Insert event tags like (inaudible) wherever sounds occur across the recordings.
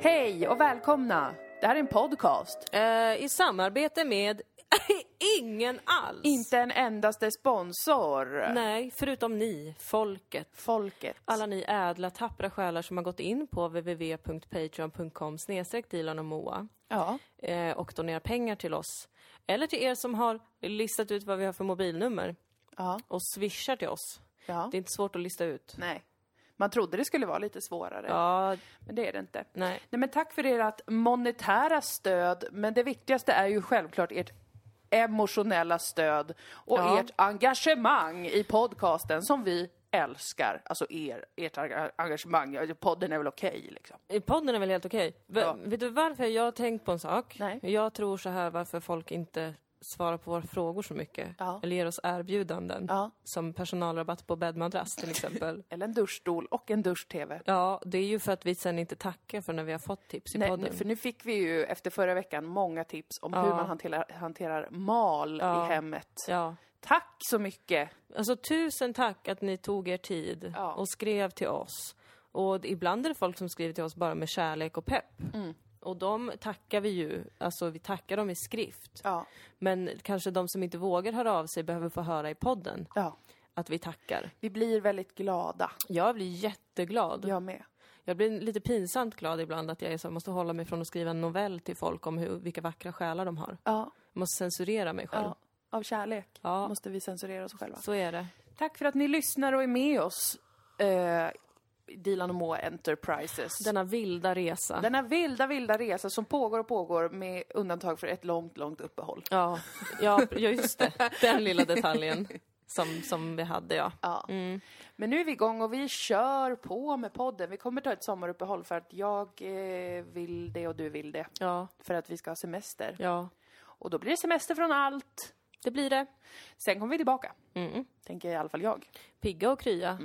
Hej och välkomna! Det här är en podcast. Eh, I samarbete med (laughs) ingen alls. Inte en endaste sponsor. Nej, förutom ni, folket. Folket. Alla ni ädla, tappra själar som har gått in på www.patreon.com snedstreck Dilan och Moa Ja. eh, och donerar pengar till oss. Eller till er som har listat ut vad vi har för mobilnummer Ja. och swishar till oss. ja. Det är inte svårt att lista ut. Nej. Man trodde det skulle vara lite svårare, Ja, men det är det inte. nej. Nej, men tack för ert monetära stöd, men det viktigaste är ju självklart ert emotionella stöd och Ja. ert engagemang i podcasten som vi älskar. Alltså er, ert enga- engagemang. Podden är väl okej liksom. Eh, Podden är väl helt okej. V- Ja. Vet du varför jag har tänkt på en sak? Nej. Jag tror så här varför folk inte svarar på våra frågor så mycket. Ja. Eller ger oss erbjudanden. Ja. Som personalrabatt på bäddmadrass till exempel. (laughs) Eller en duschstol och en dusch-tv. ja, det är ju för att vi sen inte tackar för när vi har fått tips i Nej, podden. för nu fick vi ju efter förra veckan många tips om Ja. hur man hanterar, hanterar mal i hemmet. Ja. Tack så mycket! Alltså tusen tack att ni tog er tid och skrev till oss. Och ibland är det folk som skriver till oss bara med kärlek och pepp. Mm. Och de tackar vi ju, alltså vi tackar dem i skrift. Ja, Men kanske de som inte vågar höra av sig behöver få höra i podden ja. att vi tackar. Vi blir väldigt glada. Jag blir jätteglad. Jag med. Jag blir lite pinsamt glad ibland att jag är så, måste hålla mig från att skriva en novell till folk om hur, vilka vackra själar de har. Ja, Jag måste censurera mig själv. ja. Av kärlek Ja. måste vi censurera oss själva. Så är det. Tack för att ni lyssnar och är med oss. Eh, Dilan och Moa Enterprises. Denna vilda resa. Denna vilda, vilda resa som pågår och pågår med undantag för ett långt, långt uppehåll. Ja, ja, just det. Den lilla detaljen som, som vi hade, ja. Ja. Mm. Men nu är vi igång och vi kör på med podden. Vi kommer ta ett sommaruppehåll för att jag eh, vill det och du vill det. Ja, För att vi ska ha semester. ja. Och då blir det semester från allt. Det blir det. Sen kommer vi tillbaka. Mm. Tänker i alla fall jag. Pigga och krya.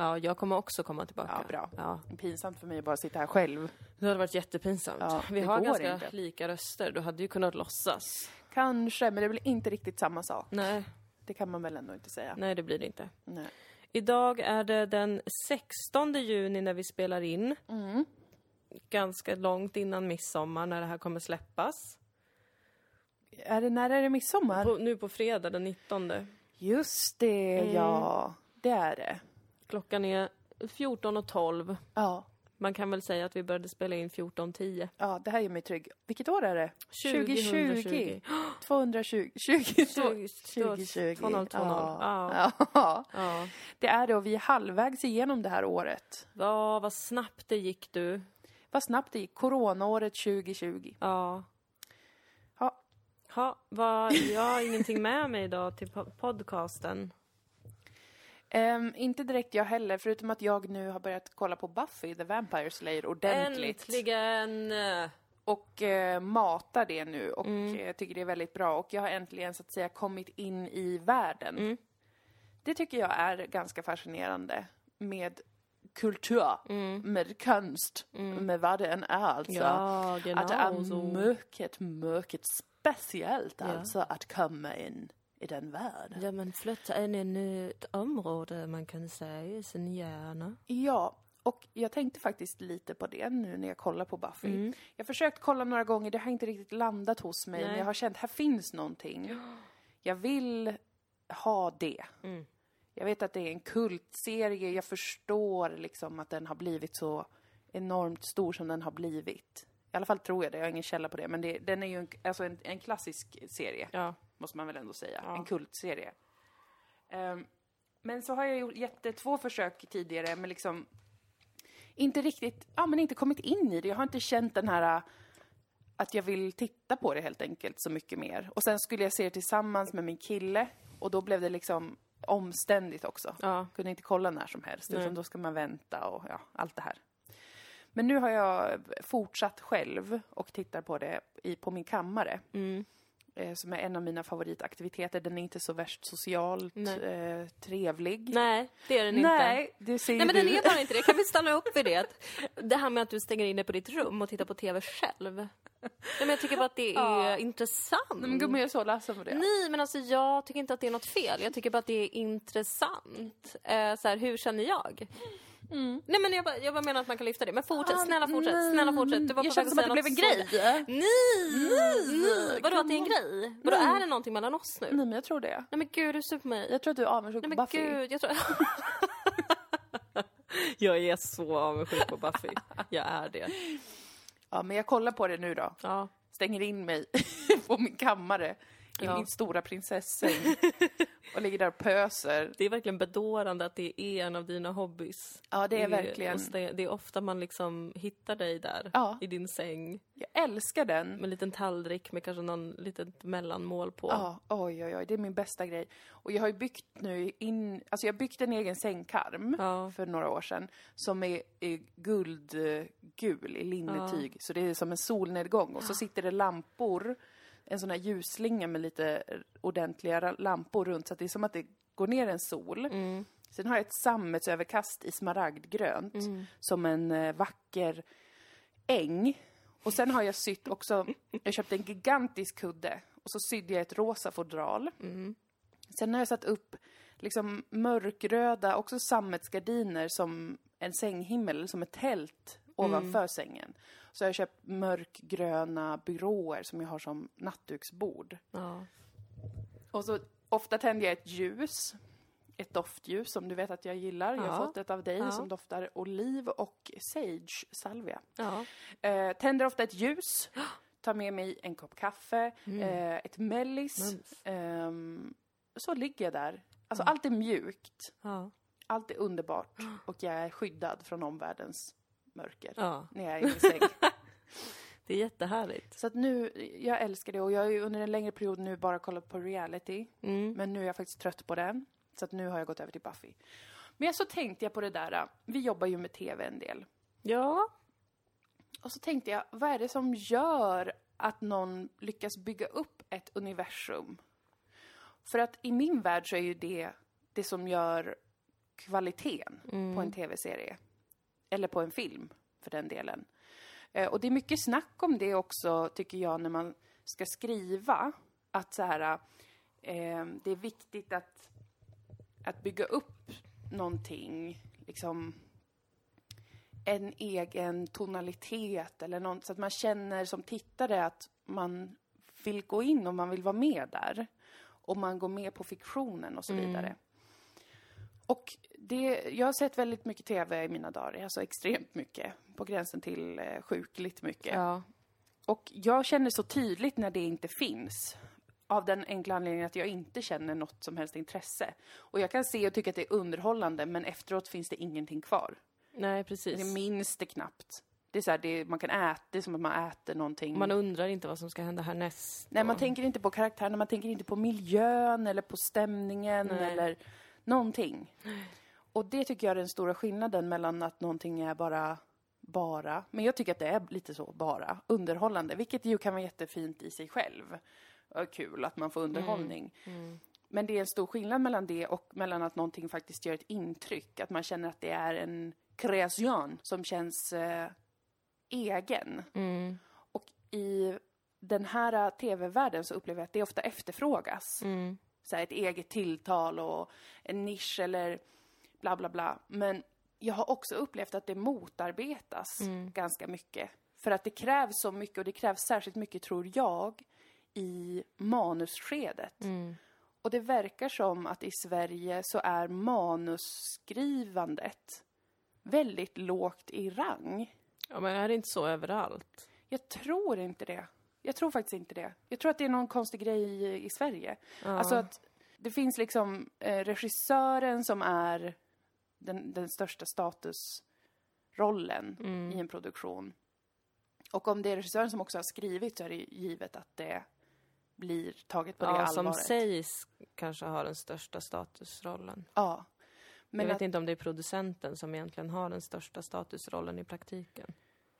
Ja, jag kommer också komma tillbaka. Ja, bra. Ja, Pinsamt för mig att bara sitta här själv. det hade varit jättepinsamt. Ja, vi har ganska inte. lika röster. Du hade ju kunnat låtsas. Kanske, men det blir inte riktigt samma sak. Nej, Det kan man väl ändå inte säga. nej det blir det inte. Nej. Idag är det den 16 juni när vi spelar in. Mm. Ganska långt innan midsommar när det här kommer släppas. Är det, när är det midsommar? På, nu på fredag den 19. Just det, Mm. ja. Det är det. Klockan är 14.12. Ja. Man kan väl säga att vi började spela in 14.10. Ja, det här gör mig trygg. Vilket år är det? 2020. 220. 20, 20, 2020. 2020. Ja. Ja. ja. Ja. Det är det och vi är halvvägs igenom det här året. Ja, vad snabbt det gick du. Vad snabbt det gick. Coronaåret 2020. Ja. Ja. Ha, vad, jag har ingenting med mig idag till po- podcasten. Ehm, inte direkt jag heller, förutom att jag nu har börjat kolla på Buffy the Vampire Slayer ordentligt. Äntligen! Och eh, matar det nu och Mm. eh, tycker det är väldigt bra. Och jag har äntligen så att säga kommit in i världen. Mm. Det tycker jag är ganska fascinerande med kultur, med konst, med vad det än är alltså. Mm. Ja, att det är mycket, mycket speciellt Ja. alltså att komma in i den världen. Ja, men flytta in i ett nytt område, man kan säga, i sin hjärna. Ja, och jag tänkte faktiskt lite på det nu när jag kollar på Buffy. Mm. Jag har försökt kolla några gånger, det har inte riktigt landat hos mig, Nej. men jag har känt här finns någonting. (gasps) Jag vill ha det. Mm. Jag vet att det är en kultserie, jag förstår liksom att den har blivit så enormt stor som den har blivit. I alla fall tror jag det, jag har ingen källa på det, men det, den är ju en, alltså en, en klassisk serie Ja. Måste man väl ändå säga. Ja. En kultserie. Ehm, men så har jag gjort jätte, två försök tidigare, men liksom inte riktigt, ja men inte kommit in i det. Jag har inte känt den här äh, att jag vill titta på det helt enkelt så mycket mer. Och sen skulle jag se det tillsammans med min kille och då blev det liksom omständigt också. Ja. Kunde inte kolla när som helst, Nej. utan då ska man vänta och ja, allt det här. Men nu har jag fortsatt själv och tittar på det i, på min kammare Mm. Eh, som är en av mina favoritaktiviteter. Den är inte så värst socialt eh, trevlig. Nej, det är den inte. Nej, det ser Nej men du. den är bara inte det. Kan vi stanna upp vid det? (laughs) Det här med att du stänger in dig på ditt rum och tittar på TV själv. Nej, men jag tycker bara att det är Ja. intressant. Nej, men gummi, jag är så ledsen för det. Nej, men alltså jag tycker inte att det är något fel. Jag tycker bara att det är intressant. Eh, så här, hur känner jag? Nej men jag bara, jag bara menar att man kan lyfta det. Men fortsätt, Ah, snälla fortsätt, nej. snälla fortsätt. Du var Jag kände som att det blev en grej. Nej! Nej! Vadå att det är en grej? Vadå Nej. är det någonting mellan oss nu? Nej men jag tror det. Nej men gud, du är sur på mig. Jag tror att du är avundsjuk Nej på men Buffy. gud, jag tror... (laughs) jag är så avundsjuk på Buffy. Jag är det. (laughs) Ja men jag kollar på det nu då. Ja. Stänger in mig (laughs) på min kammare i Ja. min stora prinsessäng (laughs) och ligger där och pöser. Det är verkligen bedårande att det är en av dina hobbys. Ja det är verkligen. och stä- Det är ofta man liksom hittar dig där, Ja. i din säng. Jag älskar den. Med en liten tallrik med kanske någon litet mellanmål på. Ja, oj oj oj, det är min bästa grej. Och jag har ju byggt nu in, alltså jag har byggt en egen sängkarm Ja. för några år sedan som är, är guldgul i linnetyg. Så det är som en solnedgång och så sitter det lampor, en sån här ljusslinga med lite ordentliga lampor runt så att det är som att det går ner en sol. Mm. Sen har jag ett sammetsöverkast i smaragdgrönt som en eh, vacker äng. Och sen har jag sytt också, jag köpte en gigantisk kudde och så sydde jag ett rosa fodral. Sen har jag satt upp liksom mörkröda, också sammetsgardiner som en sänghimmel, som ett tält ovanför sängen. Så jag har köpt mörkgröna byråer som jag har som nattduksbord. Ja. Och så ofta tänder jag ett ljus. Ett doftljus som du vet att jag gillar. Jag har Ja. fått ett av dig Ja. som doftar oliv och sage salvia. Ja. Eh, tänder ofta ett ljus. (gasps) Tar med mig en kopp kaffe, eh, ett mellis. Ehm, så ligger jag där. Alltså allt är mjukt. Ja. Allt är underbart. (gasps) Och jag är skyddad från omvärldens mörker. ja. När jag är i min säng. (laughs) Det är jättehärligt. Så att nu, jag älskar det och jag har ju under en längre period nu bara kollat på reality. Mm. Men nu är jag faktiskt trött på den. Så att nu har jag gått över till Buffy. Men så tänkte jag på det där, vi jobbar ju med TV en del. Ja. Och så tänkte jag, vad är det som gör att någon lyckas bygga upp ett universum? För att i min värld så är ju det det som gör kvaliteten på en TV-serie. Eller på en film, för den delen. Eh, och det är mycket snack om det också, tycker jag, när man ska skriva. Att så här, eh, det är viktigt att, att bygga upp någonting, liksom en egen tonalitet eller något, så att man känner som tittare att man vill gå in och man vill vara med där. Och man går med på fiktionen och så vidare. Och det, jag har sett väldigt mycket TV i mina dagar, alltså extremt mycket. På gränsen till eh, sjukligt mycket. Ja. Och jag känner så tydligt när det inte finns. Av den enkla anledningen att jag inte känner något som helst intresse. Och jag kan se och tycka att det är underhållande, men efteråt finns det ingenting kvar. Nej, precis. Det minns det knappt. Det är så här, det, man kan äta, det är som att man äter någonting. Man undrar inte vad som ska hända härnäst. Nej, man tänker inte på karaktärerna, man tänker inte på miljön eller på stämningen Nej. eller någonting. Och det tycker jag är den stora skillnaden mellan att någonting är bara, bara, men jag tycker att det är lite så, bara, underhållande, vilket ju kan vara jättefint i sig själv. Kul att man får underhållning. Men det är en stor skillnad mellan det och mellan att någonting faktiskt gör ett intryck, att man känner att det är en kreation som känns eh, egen. Mm. Och i den här tv-världen så upplever jag att det ofta efterfrågas. Mm. Så här, ett eget tilltal och en nisch eller bla bla bla. Men jag har också upplevt att det motarbetas ganska mycket. För att det krävs så mycket och det krävs särskilt mycket, tror jag, i manusskedet. Och det verkar som att i Sverige så är manusskrivandet väldigt lågt i rang. Ja, men är det inte så överallt? Jag tror inte det. Jag tror faktiskt inte det. Jag tror att det är någon konstig grej i, i Sverige. Alltså att det finns liksom eh, regissören som är den, den största statusrollen i en produktion. Och om det är regissören som också har skrivit så är det givet att det blir taget på det Ja, som allvaret. sägs kanske har den största statusrollen. Ja. Men jag vet att, inte om det är producenten som egentligen har den största statusrollen i praktiken.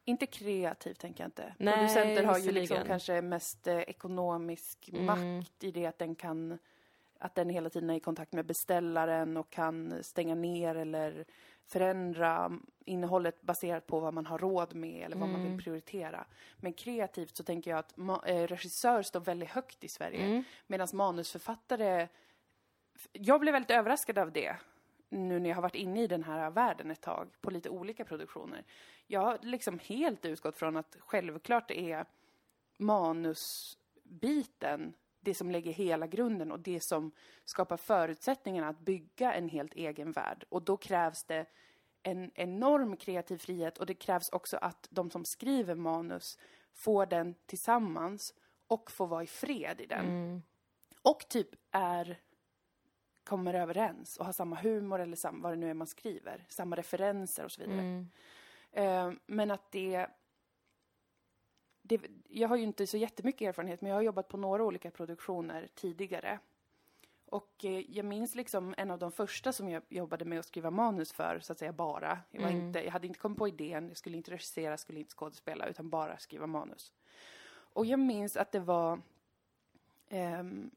inte kreativt tänker jag inte. Nej, Producenter har ju liksom kanske mest eh, ekonomisk Mm. makt i det att den kan att den hela tiden är i kontakt med beställaren och kan stänga ner eller förändra innehållet baserat på vad man har råd med eller vad man Mm. vill prioritera. Men kreativt så tänker jag att eh, regissör står väldigt högt i Sverige Mm. medan manusförfattare... Jag blev väldigt överraskad av det nu när jag har varit inne i den här världen ett tag på lite olika produktioner. Jag har liksom helt utgått från att självklart är manusbiten det som lägger hela grunden och det som skapar förutsättningarna att bygga en helt egen värld. Och då krävs det en enorm kreativ frihet och det krävs också att de som skriver manus får den tillsammans och får vara i fred i den. Mm. Och typ är kommer överens och har samma humor eller samma, vad det nu är man skriver, samma referenser och så vidare. Mm. Eh, men att det, det... Jag har ju inte så jättemycket erfarenhet, men jag har jobbat på några olika produktioner tidigare. Och eh, jag minns liksom en av de första som jag jobbade med att skriva manus för, så att säga bara. Jag, var inte, jag hade inte kommit på idén, jag skulle inte regissera, skulle inte skådespela, utan bara skriva manus. Och jag minns att det var ehm,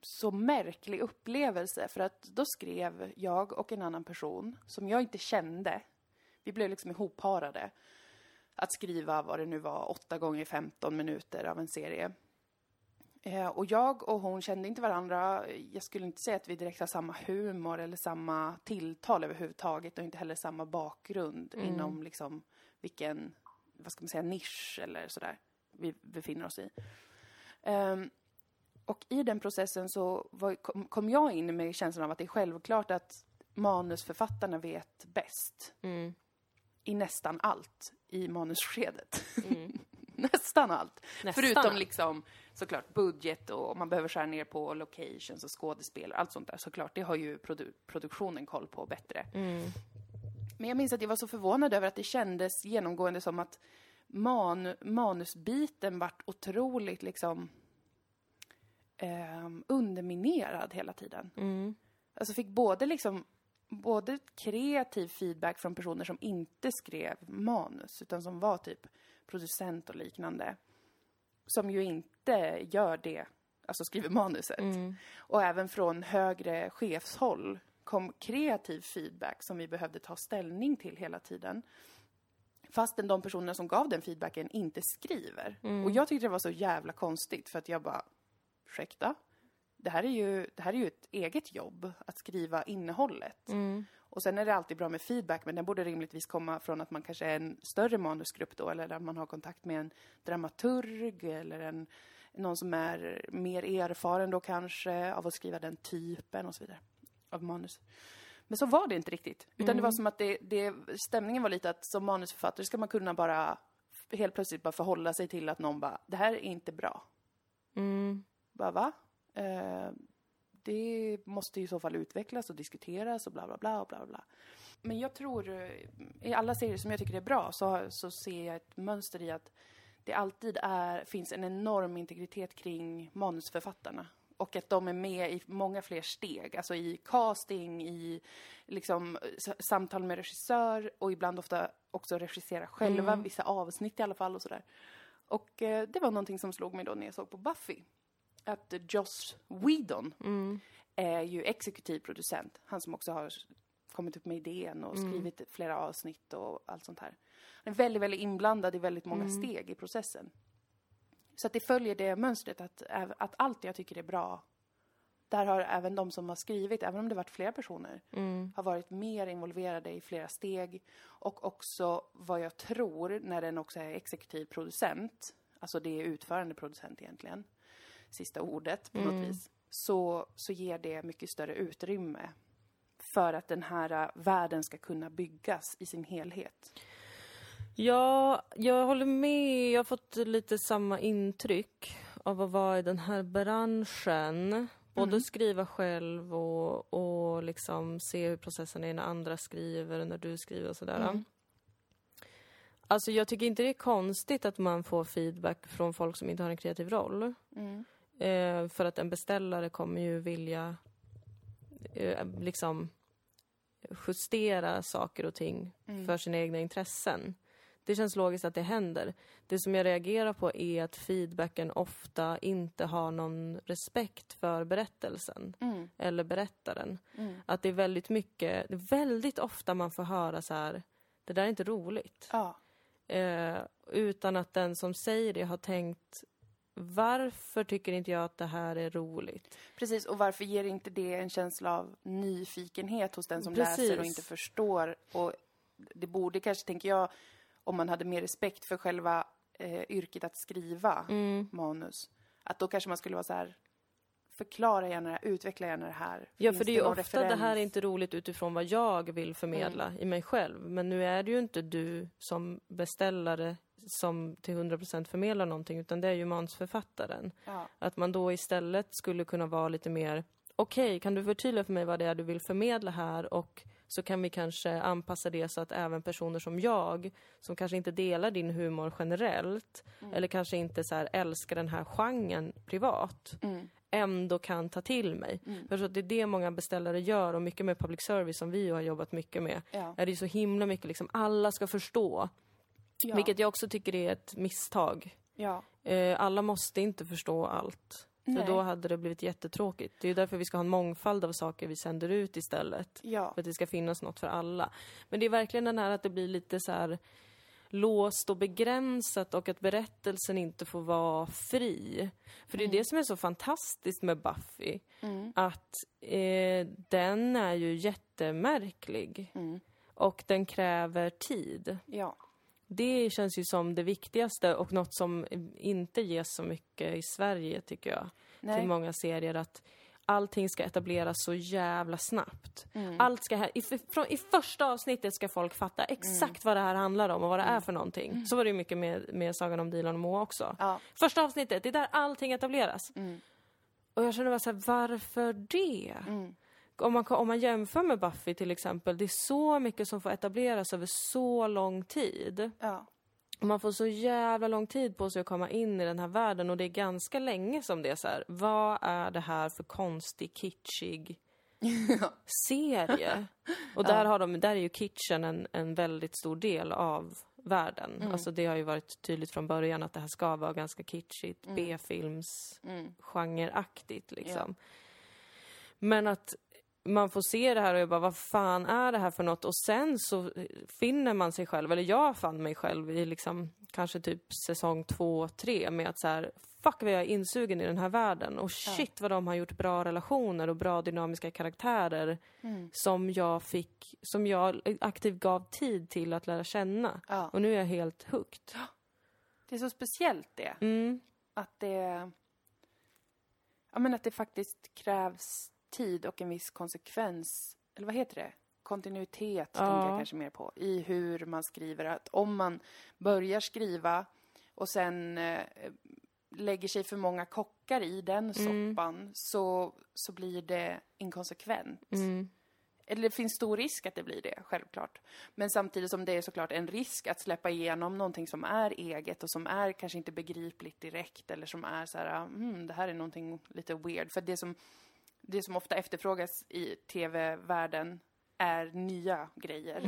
så märklig upplevelse, för att då skrev jag och en annan person, som jag inte kände, vi blev liksom ihopparade, att skriva vad det nu var, 8 gånger 15 minuter av en serie. Eh, och jag och hon kände inte varandra. Jag skulle inte säga att vi direkt har samma humor eller samma tilltal överhuvudtaget och inte heller samma bakgrund Mm. inom liksom vilken, vad ska man säga, nisch eller sådär vi befinner oss i. Ehm, och i den processen så var, kom, kom jag in med känslan av att det är självklart att manusförfattarna vet bäst Mm. I nästan allt i manusskedet. Mm. (laughs) nästan allt. Nästan Förutom allt. liksom såklart budget och om man behöver skära ner på locations och skådespel och allt sånt där såklart. Det har ju produ produktionen koll på bättre. Mm. Men jag minns att jag var så förvånad över att det kändes genomgående som att man, manusbiten vart otroligt liksom ehm, underminerad hela tiden. Mm. Alltså fick både liksom både kreativ feedback från personer som inte skrev manus utan som var typ producent och liknande. Som ju inte gör det, alltså skriver manuset. Mm. Och även från högre chefshåll kom kreativ feedback som vi behövde ta ställning till hela tiden. Fastän de personerna som gav den feedbacken inte skriver. Och jag tyckte det var så jävla konstigt för att jag bara, ursäkta? Det här, är ju, det här är ju ett eget jobb, att skriva innehållet. Mm. Och sen är det alltid bra med feedback, men den borde rimligtvis komma från att man kanske är en större manusgrupp då, eller att man har kontakt med en dramaturg eller en, någon som är mer erfaren då kanske av att skriva den typen och så vidare av manus. Men så var det inte riktigt. Utan det var som att det, det, stämningen var lite att som manusförfattare ska man kunna bara helt plötsligt bara förhålla sig till att någon bara, det här är inte bra. Mm. Bara, va? Eh, det måste i så fall utvecklas och diskuteras och bla bla bla och bla bla. Men jag tror, eh, i alla serier som jag tycker är bra så, så ser jag ett mönster i att det alltid är, finns en enorm integritet kring manusförfattarna. Och att de är med i många fler steg, alltså i casting, i liksom samtal med regissör och ibland ofta också regissera själva, vissa avsnitt i alla fall och sådär. Och eh, det var någonting som slog mig då när jag såg på Buffy. Att Joss Whedon Mm. är ju exekutiv producent. Han som också har kommit upp med idén och skrivit flera avsnitt och allt sånt här. Han är väldigt, väldigt inblandad i väldigt många steg i processen. Så att det följer det mönstret att, att allt jag tycker är bra, där har även de som har skrivit, även om det varit flera personer, Mm. har varit mer involverade i flera steg. Och också vad jag tror, när den också är exekutiv producent, alltså det är utförande producent egentligen, sista ordet på något vis, så, så ger det mycket större utrymme för att den här äh, världen ska kunna byggas i sin helhet. Ja, jag håller med. Jag har fått lite samma intryck av att vara i den här branschen. Både skriva själv och, och liksom se hur processen är när andra skriver, när du skriver och sådär. Alltså jag tycker inte det är konstigt att man får feedback från folk som inte har en kreativ roll. Mm. Eh, för att en beställare kommer ju vilja eh, liksom justera saker och ting för sina egna intressen. Det känns logiskt att det händer. Det som jag reagerar på är att feedbacken ofta inte har någon respekt för berättelsen Mm. eller berättaren. Mm. Att det är väldigt mycket, väldigt ofta man får höra så här, det där är inte roligt. Ja. Eh, utan att den som säger det har tänkt varför tycker inte jag att det här är roligt? Precis, och varför ger inte det en känsla av nyfikenhet hos den som Precis. läser och inte förstår? Och det borde kanske, tänker jag, om man hade mer respekt för själva eh, yrket att skriva Mm. manus, att då kanske man skulle vara så här, förklara gärna det här, utveckla gärna det här. Ja, Finns för det är ju ofta det här är referens? inte roligt utifrån vad jag vill förmedla i mig själv. Men nu är det ju inte du som beställare som till 100% förmedlar någonting, utan det är ju manusförfattaren. Ja, Att man då istället skulle kunna vara lite mer, okej, kan du förtydliga för mig vad det är du vill förmedla här och så kan vi kanske anpassa det så att även personer som jag, som kanske inte delar din humor generellt, eller kanske inte så älskar den här genren privat, mm, ändå kan ta till mig. För jag tror att det är det många beställare gör och mycket med public service som vi har jobbat mycket med. ja. Är det så himla mycket liksom, alla ska förstå. Ja. Vilket jag också tycker är ett misstag. ja. Eh, alla måste inte förstå allt. För Nej. då hade det blivit jättetråkigt. Det är ju därför vi ska ha en mångfald av saker vi sänder ut istället. Ja, För att det ska finnas något för alla. Men det är verkligen den här att det blir lite så här låst och begränsat och att berättelsen inte får vara fri. För det är det som är så fantastiskt med Buffy. mm, Att eh, den är ju jättemärklig. mm, Och den kräver tid. ja. Det känns ju som det viktigaste och något som inte ges så mycket i Sverige tycker jag. Nej. Till många serier att allting ska etableras så jävla snabbt. Mm. Allt ska, här- i, från, I första avsnittet ska folk fatta Mm. exakt vad det här handlar om och vad det är för någonting. Så var det ju mycket med, med Sagan om Dilan och Moa också. Ja. Första avsnittet, det är där allting etableras. Mm. Och jag känner bara så här, varför det? Mm. Om man, om man jämför med Buffy till exempel, det är så mycket som får etableras över så lång tid. Ja. Man får så jävla lång tid på sig att komma in i den här världen och det är ganska länge som det är så här, vad är det här för konstig, kitschig (laughs) serie? (laughs) Och där, har de, där är ju kitchen en, en väldigt stor del av världen. Alltså det har ju varit tydligt från början att det här ska vara ganska kitschigt, B-films Mm. genreaktigt liksom. Men att man får se det här och jag bara, vad fan är det här för något? Och sen så finner man sig själv, eller jag fann mig själv i liksom kanske typ säsong två, tre med att så här, fuck vad jag är insugen i den här världen och shit vad de har gjort bra relationer och bra dynamiska karaktärer Mm. som jag fick, som jag aktivt gav tid till att lära känna. Ja. Och nu är jag helt hooked. Det är så speciellt det. Mm. Att det... Ja, men att det faktiskt krävs tid och en viss konsekvens. Eller vad heter det? Kontinuitet Ja. tänker jag kanske mer på. I hur man skriver. Att om man börjar skriva och sen eh, lägger sig för många kockar i den soppan så, så blir det inkonsekvent. Mm. Eller det finns stor risk att det blir det, självklart. Men samtidigt som det är såklart en risk att släppa igenom någonting som är eget och som är kanske inte begripligt direkt eller som är så här, mm, det här är någonting lite weird. För det som, det som ofta efterfrågas i tv-världen är nya grejer.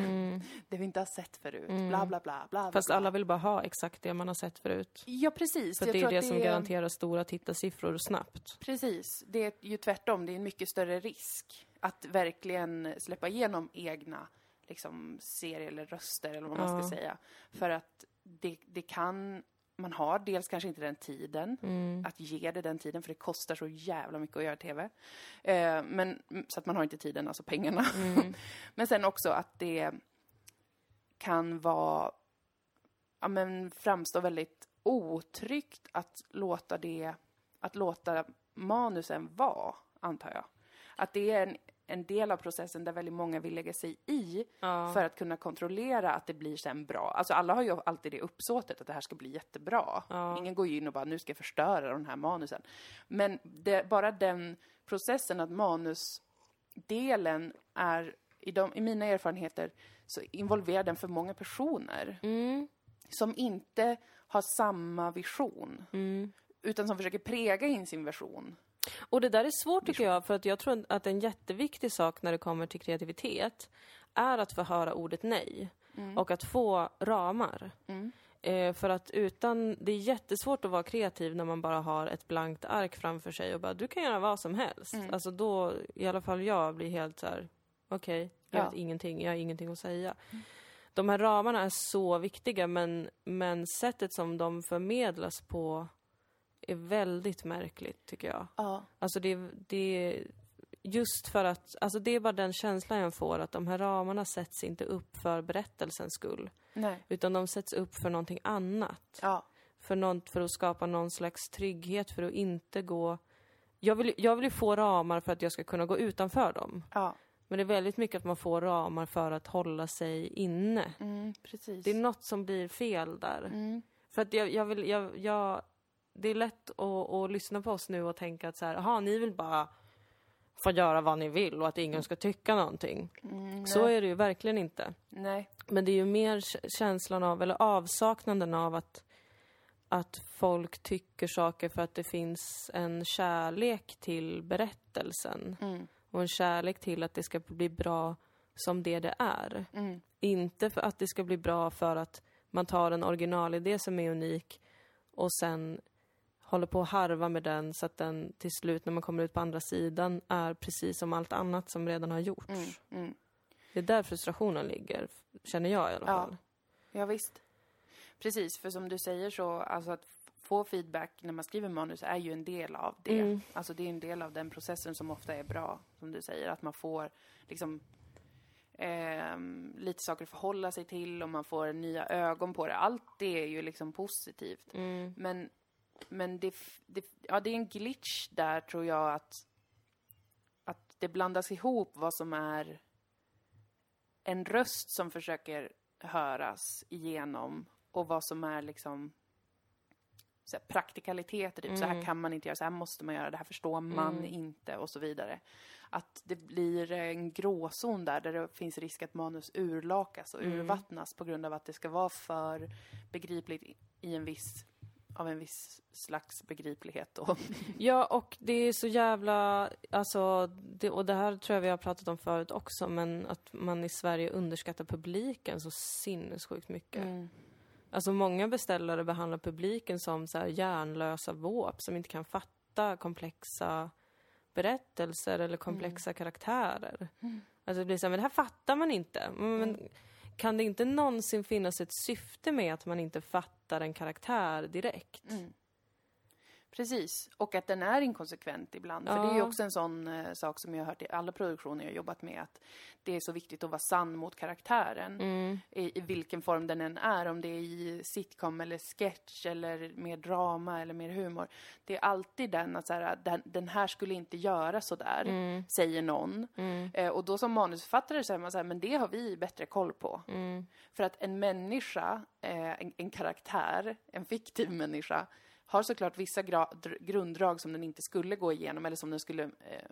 Det vi inte har sett förut. Bla, bla, bla, bla, bla. Mm. Fast bla. alla vill bara ha exakt det man har sett förut. Ja, precis. För det är det att som garanterar stora tittarsiffror snabbt. Precis. Det är ju tvärtom. Det är en mycket större risk att verkligen släppa igenom egna liksom, serier eller röster eller vad man Ja. ska säga. För att det, det kan... Man har dels kanske inte den tiden Mm. att ge det den tiden för det kostar så jävla mycket att göra TV. Eh, men, så att man har inte tiden, alltså pengarna. Mm. (laughs) men sen också att det kan vara, ja men framstå väldigt otryggt att låta det, att låta manusen vara, antar jag. Att det är en, en del av processen där väldigt många vill lägga sig i Ja. för att kunna kontrollera att det blir sen bra. Alltså alla har ju alltid det uppsåtet att det här ska bli jättebra. Ja. Ingen går ju in och bara, nu ska jag förstöra den här manusen. Men det, bara den processen att manusdelen är, i, de, i mina erfarenheter, så involverar den för många personer Mm. som inte har samma vision. Mm. Utan som försöker präga in sin version. Och det där är svårt tycker jag, för att jag tror att en jätteviktig sak när det kommer till kreativitet är att få höra ordet nej. Och att få ramar. Mm. Eh, för att utan, det är jättesvårt att vara kreativ när man bara har ett blankt ark framför sig och bara, du kan göra vad som helst. Alltså då, i alla fall jag blir helt så här: okej, jag Ja. vet ingenting, jag har ingenting att säga. De här ramarna är så viktiga men, men sättet som de förmedlas på är väldigt märkligt, tycker jag. Ja. Alltså det, det just för att, alltså det är bara den känslan jag får att de här ramarna sätts inte upp för berättelsens skull. Nej. Utan de sätts upp för någonting annat. Ja. För, någon, för att skapa någon slags trygghet, för att inte gå... Jag vill, jag vill ju få ramar för att jag ska kunna gå utanför dem. Ja. Men det är väldigt mycket att man får ramar för att hålla sig inne. Mm, precis. Det är något som blir fel där. Mm. För att jag, jag vill, jag, jag, det är lätt att, att lyssna på oss nu och tänka att så här, jaha, ni vill bara få göra vad ni vill och att ingen ska tycka någonting. Mm, Så är det ju verkligen inte. Nej. Men det är ju mer känslan av, eller avsaknaden av att, att folk tycker saker för att det finns en kärlek till berättelsen. Mm. Och en kärlek till att det ska bli bra som det det är. Mm. Inte för att det ska bli bra för att man tar en originalidé som är unik och sen håller på att harva med den så att den till slut när man kommer ut på andra sidan är precis som allt annat som redan har gjorts. Mm. Mm. Det är där frustrationen ligger, känner jag i alla Ja. fall. Ja, visst. Precis, för som du säger så, alltså att få feedback när man skriver manus är ju en del av det. Mm. Alltså det är en del av den processen som ofta är bra, som du säger, att man får liksom ehm, lite saker att förhålla sig till och man får nya ögon på det. Allt det är ju liksom positivt. Mm. Men, men det, det, ja, det är en glitch där tror jag att, att det blandas ihop vad som är en röst som försöker höras igenom och vad som är liksom så här, praktikaliteter, typ så här Mm. kan man inte göra, så här måste man göra, det här förstår man Mm. inte och så vidare. Att det blir en gråzon där, där det finns risk att manus urlakas och Mm. urvattnas på grund av att det ska vara för begripligt i en viss, av en viss slags begriplighet då. (laughs) Ja, och det är så jävla, alltså, det, och det här tror jag vi har pratat om förut också, men att man i Sverige underskattar publiken så sinnessjukt mycket. Mm. Alltså många beställare behandlar publiken som så här hjärnlösa våp som inte kan fatta komplexa berättelser eller komplexa karaktärer. Alltså det blir så här, men det här fattar man inte. Men, men kan det inte någonsin finnas ett syfte med att man inte fattar en karaktär direkt? Mm. Precis, och att den är inkonsekvent ibland. För det är ju Ja. också en sån eh, sak som jag har hört i alla produktioner jag har jobbat med, att det är så viktigt att vara sann mot karaktären. Mm. I, I vilken form den än är, om det är i sitcom eller sketch eller mer drama eller mer humor. Det är alltid den att så här, den, den här skulle inte göra så där, Mm. säger någon. Mm. Eh, och då som manusförfattare säger man så här, men det har vi bättre koll på. Mm. För att en människa, eh, en, en karaktär, en fiktiv människa, har såklart vissa grunddrag som den inte skulle gå igenom eller som den skulle eh,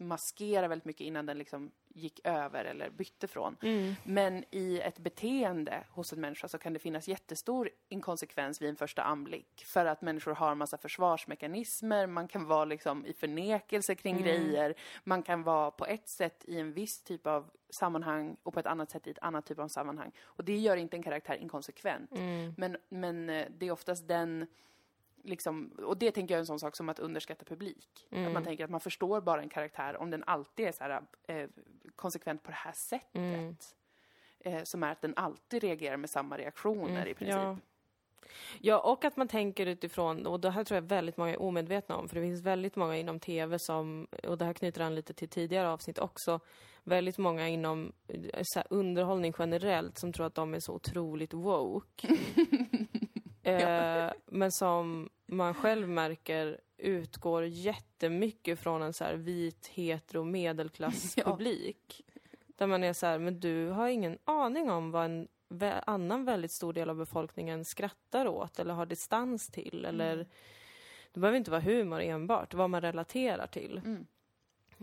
maskera väldigt mycket innan den liksom gick över eller bytte från. Mm. Men i ett beteende hos en människa så kan det finnas jättestor inkonsekvens vid en första anblick. För att människor har massa försvarsmekanismer, man kan vara liksom i förnekelse kring Mm. grejer, man kan vara på ett sätt i en viss typ av sammanhang och på ett annat sätt i ett annat typ av sammanhang. Och det gör inte en karaktär inkonsekvent. Mm. Men, men eh, det är oftast den Liksom, och det tänker jag är en sån sak som att underskatta publik. Att Mm. man tänker att man förstår bara en karaktär om den alltid är så här, eh, konsekvent på det här sättet. Mm. Eh, som är att den alltid reagerar med samma reaktioner Mm, i princip. Ja. ja, och att man tänker utifrån, och det här tror jag väldigt många är omedvetna om, för det finns väldigt många inom TV som, och det här knyter an lite till tidigare avsnitt också, väldigt många inom eh, underhållning generellt som tror att de är så otroligt woke. (laughs) eh, men som man själv märker utgår jättemycket från en så här vit, hetero, medelklasspublik. (laughs) Där man är så här, men du har ingen aning om vad en annan väldigt stor del av befolkningen skrattar åt eller har distans till. Eller, det behöver inte vara humor enbart, vad man relaterar till. Mm.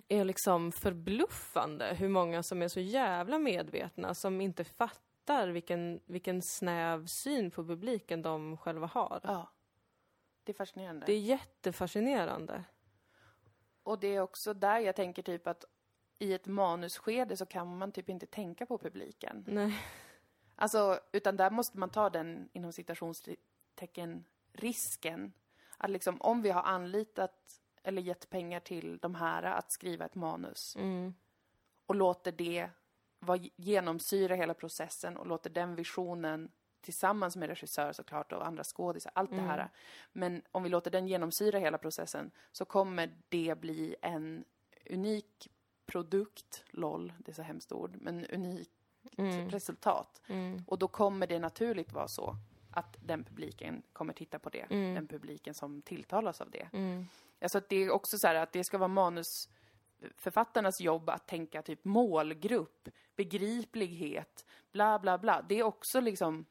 är liksom förbluffande hur många som är så jävla medvetna som inte fattar vilken, vilken snäv syn på publiken de själva har. Ja. Det är fascinerande. Det är jättefascinerande. Och det är också där jag tänker typ att i ett manusskede så kan man typ inte tänka på publiken. Nej. Alltså, utan där måste man ta den, inom citationstecken, risken. Att liksom, om vi har anlitat eller gett pengar till de här att skriva ett manus Mm. och låter det vara, genomsyra hela processen och låter den visionen tillsammans med regissör såklart och andra skådisar, allt det här. Men om vi låter den genomsyra hela processen så kommer det bli en unik produkt, LOL, det är så hemskt ord, men unikt resultat. Och då kommer det naturligt vara så att den publiken kommer titta på det, den publiken som tilltalas av det. Alltså att det är också så här att det ska vara manusförfattarnas jobb att tänka typ målgrupp, begriplighet, bla bla bla. Det är också liksom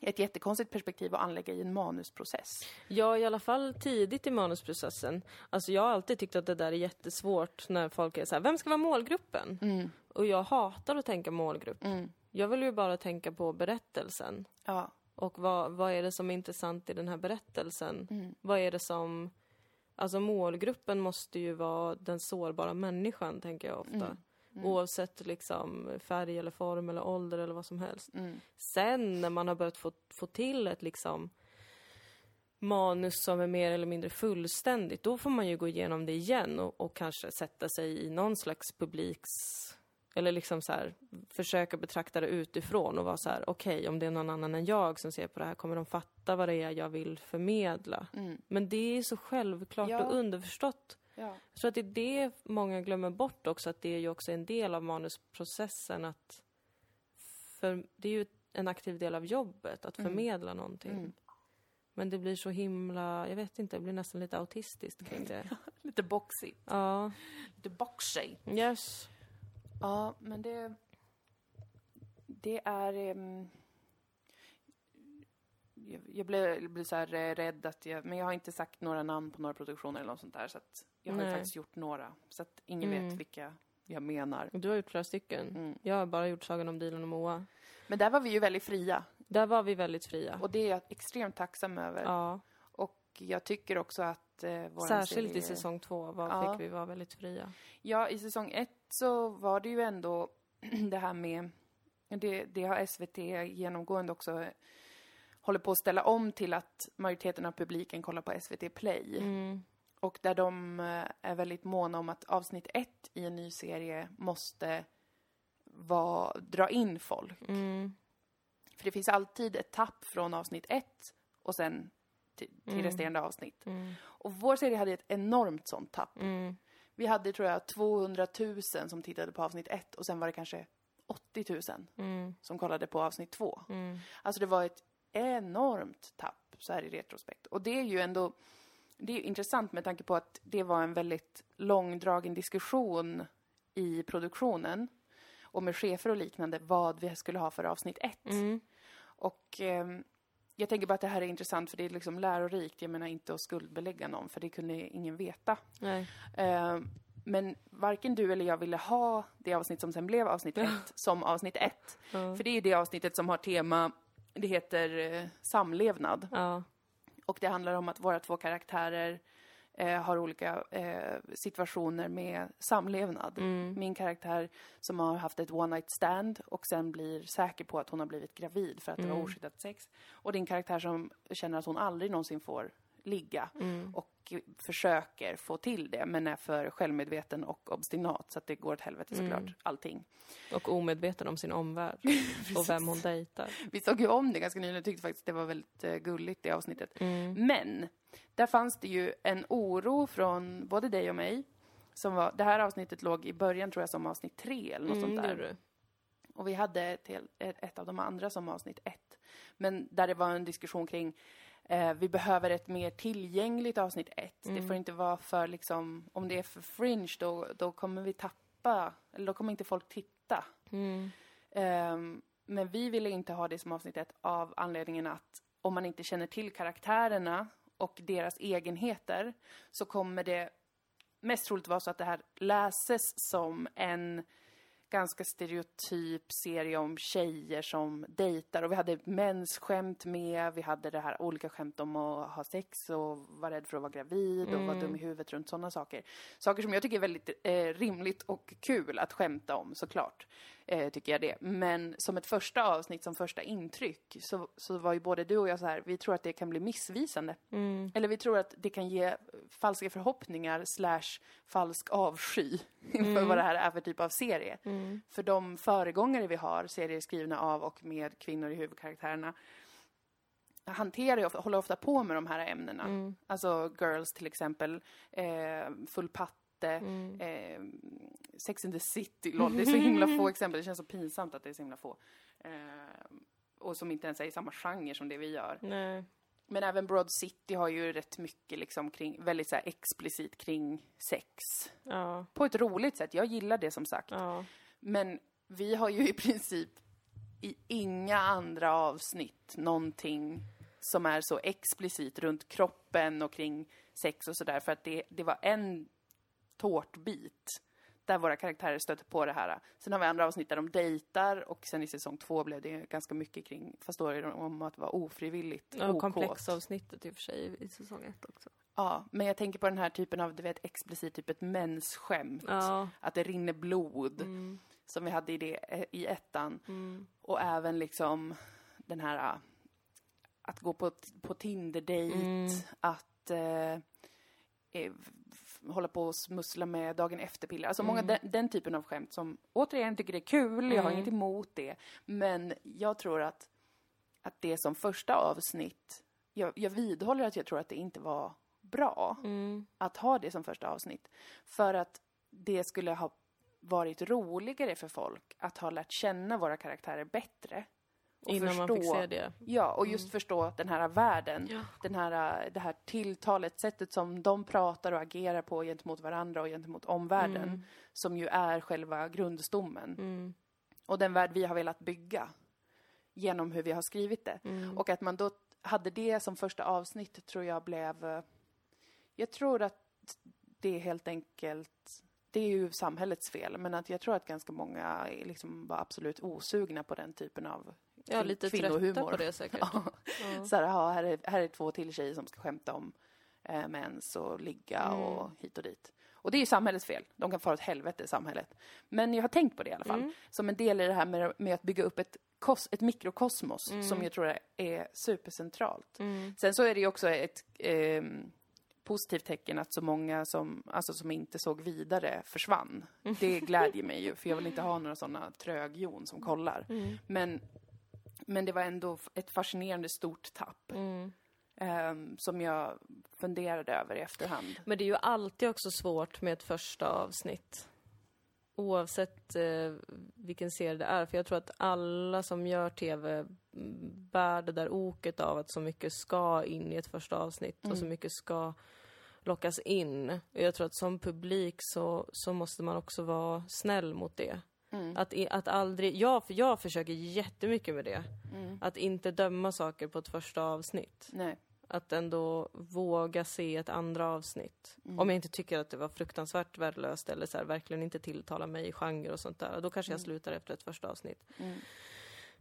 ett jättekonstigt perspektiv att anlägga i en manusprocess. Ja, i alla fall tidigt i manusprocessen. Alltså jag har alltid tyckt att det där är jättesvårt när folk är så här, vem ska vara målgruppen? Och jag hatar att tänka målgrupp. Jag vill ju bara tänka på berättelsen. Ja. Och vad, vad är det som är intressant i den här berättelsen? Vad är det som... Alltså målgruppen måste ju vara den sårbara människan, tänker jag ofta. Oavsett liksom färg eller form eller ålder eller vad som helst. Sen när man har börjat få, få till ett liksom manus som är mer eller mindre fullständigt, då får man ju gå igenom det igen och, och kanske sätta sig i någon slags publiks... Eller liksom så här, försöka betrakta det utifrån och vara så här, okej, om det är någon annan än jag som ser på det här, kommer de fatta vad det är jag vill förmedla? Men det är så självklart Ja. och underförstått. Ja. Jag tror att det är det många glömmer bort också, att det är ju också en del av manusprocessen att... För det är ju en aktiv del av jobbet, att förmedla någonting. Men det blir så himla, jag vet inte, det blir nästan lite autistiskt kring det. (laughs) Lite boxigt. Ja, Lite boxy. yes. Ja, men det... Det är... ehm, jag, jag blir, blir så eh, rädd att jag... Men jag har inte sagt några namn på några produktioner eller något sånt där. Så att jag har Nej. faktiskt gjort några. Så att ingen vet vilka jag menar. Du har gjort flera stycken. Jag har bara gjort Sagan om Dilan och Moa. Men där var vi ju väldigt fria. Där var vi väldigt fria. Och det är jag extremt tacksam över. Ja, Och jag tycker också att eh, våran särskilt serie... i säsong två var, Ja. fick vi vara väldigt fria. Ja, i säsong ett så var det ju ändå (clears throat) det här med... Det, det har SVT genomgående också håller på att ställa om till att majoriteten av publiken kollar på SVT Play. Och där de eh, är väldigt måna om att avsnitt ett i en ny serie måste vara, dra in folk. För det finns alltid ett tapp från avsnitt ett och sen till, till resterande avsnitt. Och vår serie hade ett enormt sånt tapp. Vi hade, tror jag, 200 000 som tittade på avsnitt ett och sen var det kanske 80 000 som kollade på avsnitt två. Alltså det var ett enormt tapp så här i retrospekt. Och det är ju ändå, det är intressant med tanke på att det var en väldigt långdragen diskussion i produktionen och med chefer och liknande vad vi skulle ha för avsnitt ett. Och ehm, jag tänker bara att det här är intressant för det är liksom lärorikt. Jag menar inte att skuldbelägga någon för det kunde ingen veta. Eh, men varken du eller jag ville ha det avsnitt som sen blev avsnitt ett (laughs) som avsnitt ett. För det är det avsnittet som har tema, det heter eh, samlevnad. Och det handlar om att våra två karaktärer eh, har olika eh, situationer med samlevnad. Min karaktär som har haft ett one night stand och sen blir säker på att hon har blivit gravid för att det var oskyddat sex. Och din karaktär som känner att hon aldrig någonsin får ligga och försöker få till det men är för självmedveten och obstinat så att det går åt helvete såklart, allting. Och omedveten om sin omvärld. (laughs) och vem hon dejtar. Vi såg ju om det ganska nyligen och tyckte faktiskt det var väldigt eh, gulligt det avsnittet. Mm. Men, där fanns det ju en oro från både dig och mig. Som var, det här avsnittet låg i början tror jag som avsnitt tre eller något Mm, sånt där. Och vi hade ett, ett av de andra som avsnitt ett. Men där det var en diskussion kring eh, vi behöver ett mer tillgängligt avsnitt ett. Det Mm. får inte vara för liksom, om det är för fringe då, då kommer vi tappa, eller då kommer inte folk titta. Mm. Ehm, men vi ville inte ha det som avsnitt ett av anledningen att om man inte känner till karaktärerna och deras egenheter så kommer det mest troligt vara så att det här läses som en ganska stereotyp serie om tjejer som dejtar. Och vi hade mensskämt med, vi hade det här olika skämt om att ha sex och vara rädd för att vara gravid och vara dum i huvudet runt sådana saker. Saker som jag tycker är väldigt eh, rimligt och kul att skämta om såklart, eh, tycker jag det. Men som ett första avsnitt, som första intryck, så, så var ju både du och jag så här, vi tror att det kan bli missvisande. Eller vi tror att det kan ge falska förhoppningar slash falsk avsky (laughs) inför vad det här är för typ av serie. Mm. För de föregångare vi har, serier skrivna av och med kvinnor i huvudkaraktärerna, hanterar ju ofta, håller ofta på med de här ämnena. Mm. Alltså Girls till exempel, eh, Full patte, Mm. eh, Sex and the City, lol, det är så himla få exempel, det känns så pinsamt att det är så himla få. Eh, och som inte ens är i samma genre som det vi gör. Nej. Men även Broad City har ju rätt mycket liksom kring, väldigt så explicit kring sex. Ja. På ett roligt sätt, jag gillar det som sagt. Ja. Men vi har ju i princip i inga andra avsnitt någonting som är så explicit runt kroppen och kring sex och sådär. För att det, det var en tårtbit där våra karaktärer stöter på det här. Sen har vi andra avsnitt där de dejtar och sen i säsong två blev det ganska mycket kring, fast då är det om att vara ofrivilligt Ja, okåt. komplexavsnittet i och för sig i säsong ett också. Ja, men jag tänker på den här typen av, du vet, explicit, typ ett mensskämt. Ja. Att det rinner blod, Mm. som vi hade i det eh, i ettan. Mm. Och även liksom den här äh, att gå på, på Tinder-dejt, Mm. att eh, eh, hålla på och smussla med dagen efter-piller. Alltså många Mm. den, den typen av skämt som återigen tycker det är kul, jag har Mm. inget emot det. Men jag tror att, att det som första avsnitt, jag, jag vidhåller att jag tror att det inte var bra Mm. att ha det som första avsnitt. För att det skulle ha varit roligare för folk att ha lärt känna våra karaktärer bättre. Och Innan man fick se det. Ja, och just förstå den här världen. Ja. Den här, det här tilltalet, sättet som de pratar och agerar på gentemot varandra och gentemot omvärlden. Mm. Som ju är själva grundstommen. Mm. Och den värld vi har velat bygga. Genom hur vi har skrivit det. Mm. Och att man då hade det som första avsnitt tror jag blev... eh, Jag tror att det är helt enkelt... Det är ju samhällets fel, men att jag tror att ganska många liksom var absolut osugna på den typen av Ja, lite trötta kvinnohumor. på det säkert. (laughs) Ja. Ja. Så här, ja, här, är, här är två till tjejer som ska skämta om eh, mens och ligga Mm. och hit och dit. Och det är ju samhällets fel. De kan fara åt helvete, samhället. Men jag har tänkt på det i alla fall. Mm. Som en del i det här med, med att bygga upp ett, kos, ett mikrokosmos Mm. som jag tror är, supercentralt. Mm. Sen så är det ju också ett ehm, positivt tecken att så många som, alltså som inte såg vidare försvann. (laughs) Det glädjer mig ju, för jag vill inte ha några sådana trögjon som kollar. Mm. Men, men det var ändå ett fascinerande stort tapp Mm. ehm, som jag funderade över i efterhand. Men det är ju alltid också svårt med ett första avsnitt. Oavsett eh, vilken serie det är. För jag tror att alla som gör TV mm, bär det där oket av att så mycket ska in i ett första avsnitt och så Mm. mycket ska lockas in. Och jag tror att som publik så, så måste man också vara snäll mot det. Mm. Att, att aldrig, jag, jag försöker jättemycket med det. Mm. Att inte döma saker på ett första avsnitt. Nej. Att ändå våga se ett andra avsnitt. Mm. Om jag inte tycker att det var fruktansvärt värdelöst eller så här, verkligen inte tilltalar mig i genre och sånt där. Då kanske jag Mm. slutar efter ett första avsnitt. Mm.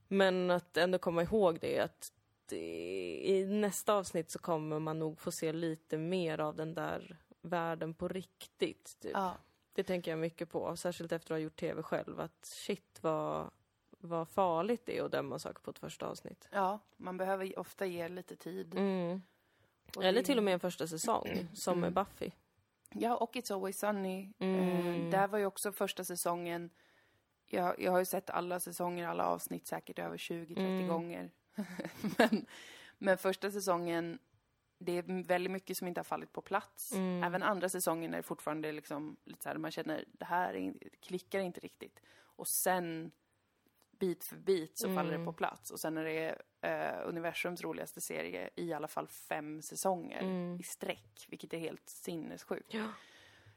Men att ändå komma ihåg det att i nästa avsnitt så kommer man nog få se lite mer av den där världen på riktigt. Typ. Ja. Det tänker jag mycket på, särskilt efter att ha gjort TV själv. Att shit vad, vad farligt det är att döma saker på ett första avsnitt. ja, man behöver ofta ge lite tid. Mm. Eller till och med en första säsong, som med Mm. Buffy. Ja, och It's Always Sunny. Mm. Eh, där var ju också första säsongen... Jag, jag har ju sett alla säsonger, alla avsnitt säkert över 20-30 Mm. gånger. (laughs) men, men första säsongen, det är väldigt mycket som inte har fallit på plats. Mm. Även andra säsongen är det fortfarande liksom lite så här, man känner det här är, klickar inte riktigt. Och sen, bit för bit, så faller det Mm. på plats. Och sen är det eh, universums roligaste serie i alla fall fem säsonger Mm. i sträck, vilket är helt sinnessjukt. Ja.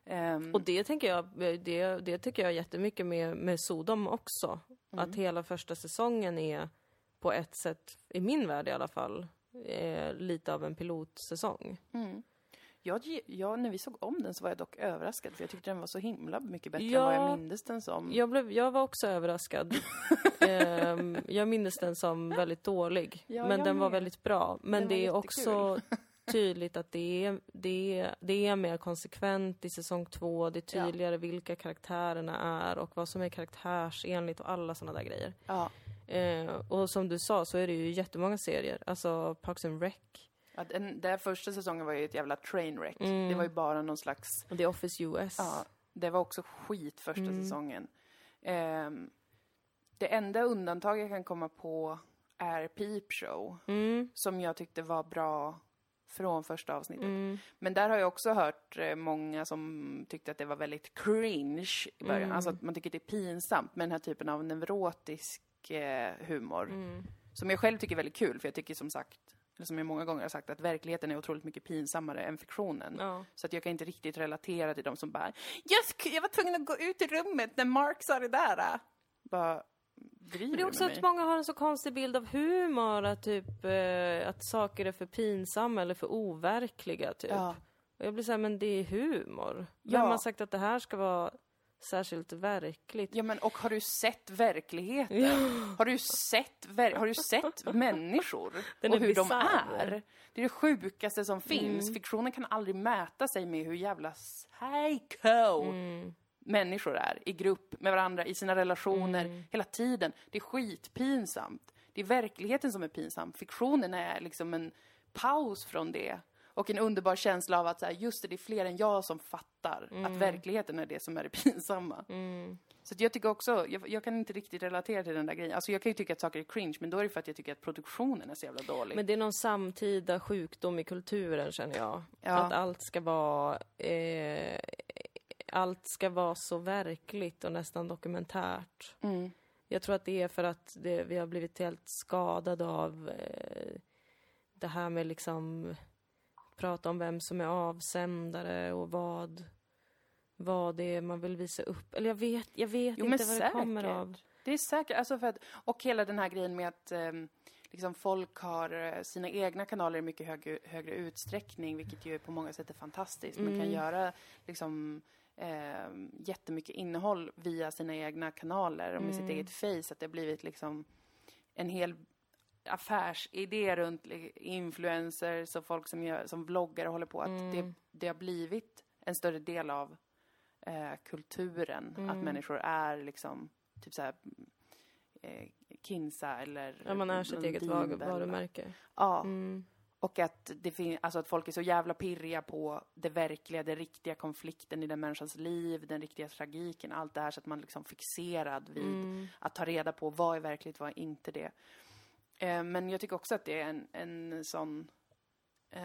Ehm, Och det tänker jag, det, det tycker jag jättemycket med, med Sodom också. Mm. Att hela första säsongen är på ett sätt, i min värld i alla fall, eh, lite av en pilotsäsong. Mm. Jag, jag, när vi såg om den så var jag dock överraskad för jag tyckte den var så himla mycket bättre Ja. än vad jag mindes den som. Jag, blev, jag var också överraskad. (laughs) Ehm, jag minns den som väldigt dålig, Ja, men den var med. väldigt bra. Men Den det är var också (laughs) tydligt att det är, det, är, det är mer konsekvent i säsong två. Det är Ja. tydligare vilka karaktärerna är och vad som är karaktärsenligt och alla sådana där grejer. Ja, Eh, och som du sa så är det ju jättemånga serier. Alltså Parks and Rec, att den där första säsongen var ju ett jävla trainwreck. Mm. Det var ju bara någon slags, The Office US. ja, det var också skit första Mm. säsongen. Ehm, det enda undantag jag kan komma på är Peep Show, Mm. som jag tyckte var bra från första avsnittet. Mm. Men där har jag också hört eh, många som tyckte att det var väldigt cringe i början. Mm. Alltså att man tycker det är pinsamt med den här typen av neurotisk eh, humor. Mm. Som jag själv tycker är väldigt kul, för jag tycker som sagt, eller som jag många gånger har sagt, att verkligheten är otroligt mycket pinsammare än fiktionen. Ja. Så att jag kan inte riktigt relatera till de som bara jag, jag var tvungen att gå ut i rummet när Mark sa det där. äh." Bara, Men det är också att många har en så konstig bild av humor, att typ eh, att saker är för pinsamma eller för overkliga typ. Ja. Och jag blir såhär, men det är humor. Ja. Vem har sagt att det här ska vara särskilt verkligt? ja, men och har du sett verkligheten? Ja. Har du sett, ver- har du sett människor (laughs) Den och hur de är? Det är det sjukaste som finns. Mm. Fiktionen kan aldrig mäta sig med hur jävla psycho Mm. människor är i grupp med varandra, i sina relationer, Mm. hela tiden. Det är skitpinsamt. Det är verkligheten som är pinsam. Fiktionen är liksom en paus från det. Och en underbar känsla av att så här, just det, det är fler än jag som fattar att verkligheten är det som är det (laughs) pinsamma. Mm. Så jag tycker också, jag, jag kan inte riktigt relatera till den där grejen. Alltså jag kan ju tycka att saker är cringe, men då är det för att jag tycker att produktionen är så jävla dålig. Men det är någon samtida sjukdom i kulturen känner jag. Ja. Att allt ska vara eh, allt ska vara så verkligt och nästan dokumentärt. Mm. Jag tror att det är för att det, vi har blivit helt skadade av eh, det här med liksom prata om vem som är avsändare och vad vad det är man vill visa upp. Eller jag vet, jag vet Jo, inte vad det kommer säkert. av. Det är säkert, alltså för att, och hela den här grejen med att ehm, liksom folk har eh, sina egna kanaler i mycket högre, högre utsträckning, vilket ju på många sätt är fantastiskt. Man kan Mm. göra liksom eh, jättemycket innehåll via sina egna kanaler och med sitt Mm. eget face, att det har blivit liksom en hel affärsidé runt influencers och folk som, gör, som vloggar och håller på. Att Mm. det, det har blivit en större del av eh, kulturen. Att Mm. människor är liksom, typ såhär, eh, Kinsa eller Ja, man är sitt eget varumärke. Ja, Mm. och att det alltså att folk är så jävla pirriga på det verkliga, den riktiga konflikten i den människans liv, den riktiga tragiken, allt det här så att man liksom fixerad vid Mm. att ta reda på vad är verkligt, vad är inte det. Eh, men jag tycker också att det är en, en sån eh,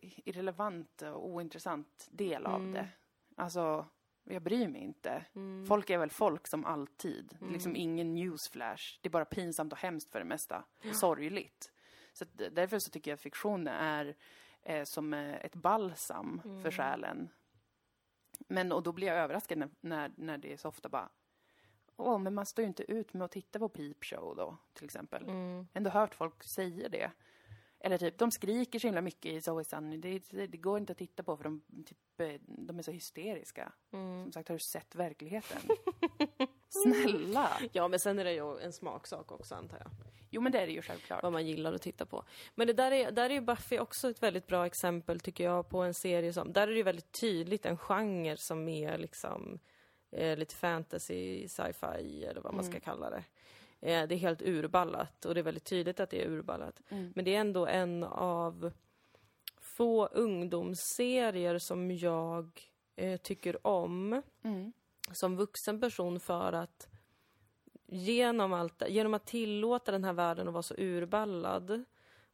irrelevant och ointressant del av Mm. det. Alltså, jag bryr mig inte. Mm. Folk är väl folk som alltid. Mm. Liksom ingen newsflash. Det är bara pinsamt och hemskt för det mesta. Sorgligt. Så att därför så tycker jag att fiktion är eh, som eh, ett balsam för Mm. själen. Men och då blir jag överraskad när, när, när det är så ofta bara Åh, men man står ju inte ut med att titta på Peep Show då, till exempel. Mm. Ändå hört folk säga det. Eller typ, de skriker så himla mycket i Zoe Sunny. Det, det, det går inte att titta på för de, typ, eh, de är så hysteriska. Mm. Som sagt, har du sett verkligheten? (laughs) Snälla! Ja, men sen är det ju en smaksak också antar jag. Jo, men det är det ju självklart. Vad man gillar att titta på. Men det där är, där är ju Buffy också ett väldigt bra exempel tycker jag på en serie som, där är det ju väldigt tydligt en genre som är liksom eh, lite fantasy, sci-fi eller vad man ska kalla det. Eh, det är helt urballat och det är väldigt tydligt att det är urballat. Mm. Men det är ändå en av få ungdomsserier som jag eh, tycker om Mm. som vuxen person för att genom, allt, genom att tillåta den här världen att vara så urballad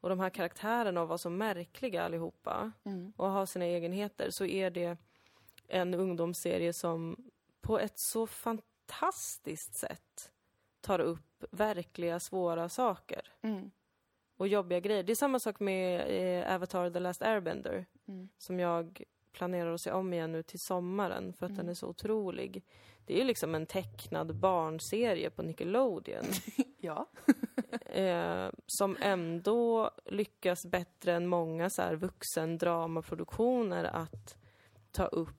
och de här karaktärerna att vara så märkliga allihopa Mm. och ha sina egenheter så är det en ungdomsserie som på ett så fantastiskt sätt tar upp verkliga svåra saker Mm. och jobbiga grejer. Det är samma sak med eh, Avatar The Last Airbender Mm. som jag planerar att se om igen nu till sommaren för att Mm. den är så otrolig. Det är ju liksom en tecknad barnserie på Nickelodeon (laughs) Ja. (laughs) eh, som ändå lyckas bättre än många så här vuxendramaproduktioner att ta upp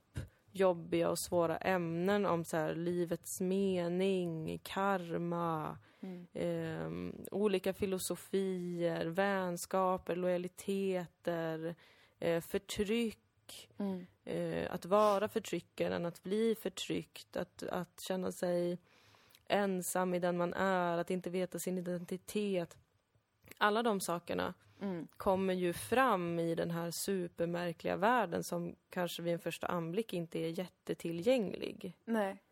jobbiga och svåra ämnen om så här livets mening, karma, Mm. eh, olika filosofier, vänskaper, lojaliteter, eh, förtryck, Mm. eh, att vara förtryckaren, att bli förtryckt, att, att känna sig ensam i den man är, att inte veta sin identitet. Alla de sakerna Mm. kommer ju fram i den här supermärkliga världen som kanske vid en första anblick inte är jättetillgänglig. Nej.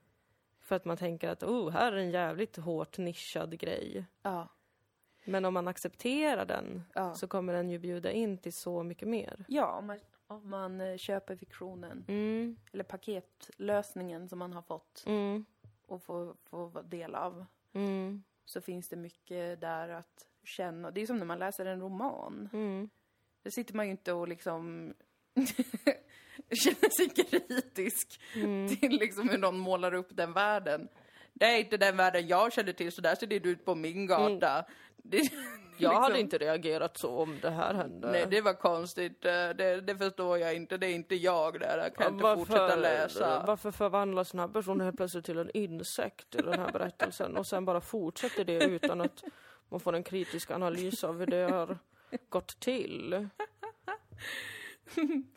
För att man tänker att oh, här är en jävligt hårt nischad grej. Ja. Men om man accepterar den Ja. så kommer den ju bjuda in till så mycket mer. Ja, om man, om man eh, köper fiktionen. Mm, Eller paketlösningen som man har fått mm, och får, får del av. mm, Så finns det mycket där att känna. Det är som när man läser en roman. mm. Där sitter man ju inte och liksom (laughs) känner sig kritisk till liksom hur någon målar upp den världen. Det är inte den världen jag känner till, så där ser det ut på min gata. Det, (laughs) Jag hade liksom- inte reagerat så om det här hände. Nej, det var konstigt. Eh, Det, det förstår jag inte. Det är inte jag där. Jag kan inte fortsätta läsa. Varför förvandlas den här personen helt plötsligt till en insekt i den här berättelsen och sen bara fortsätter det utan att man får en kritisk analys av hur det har gått till? (laughs)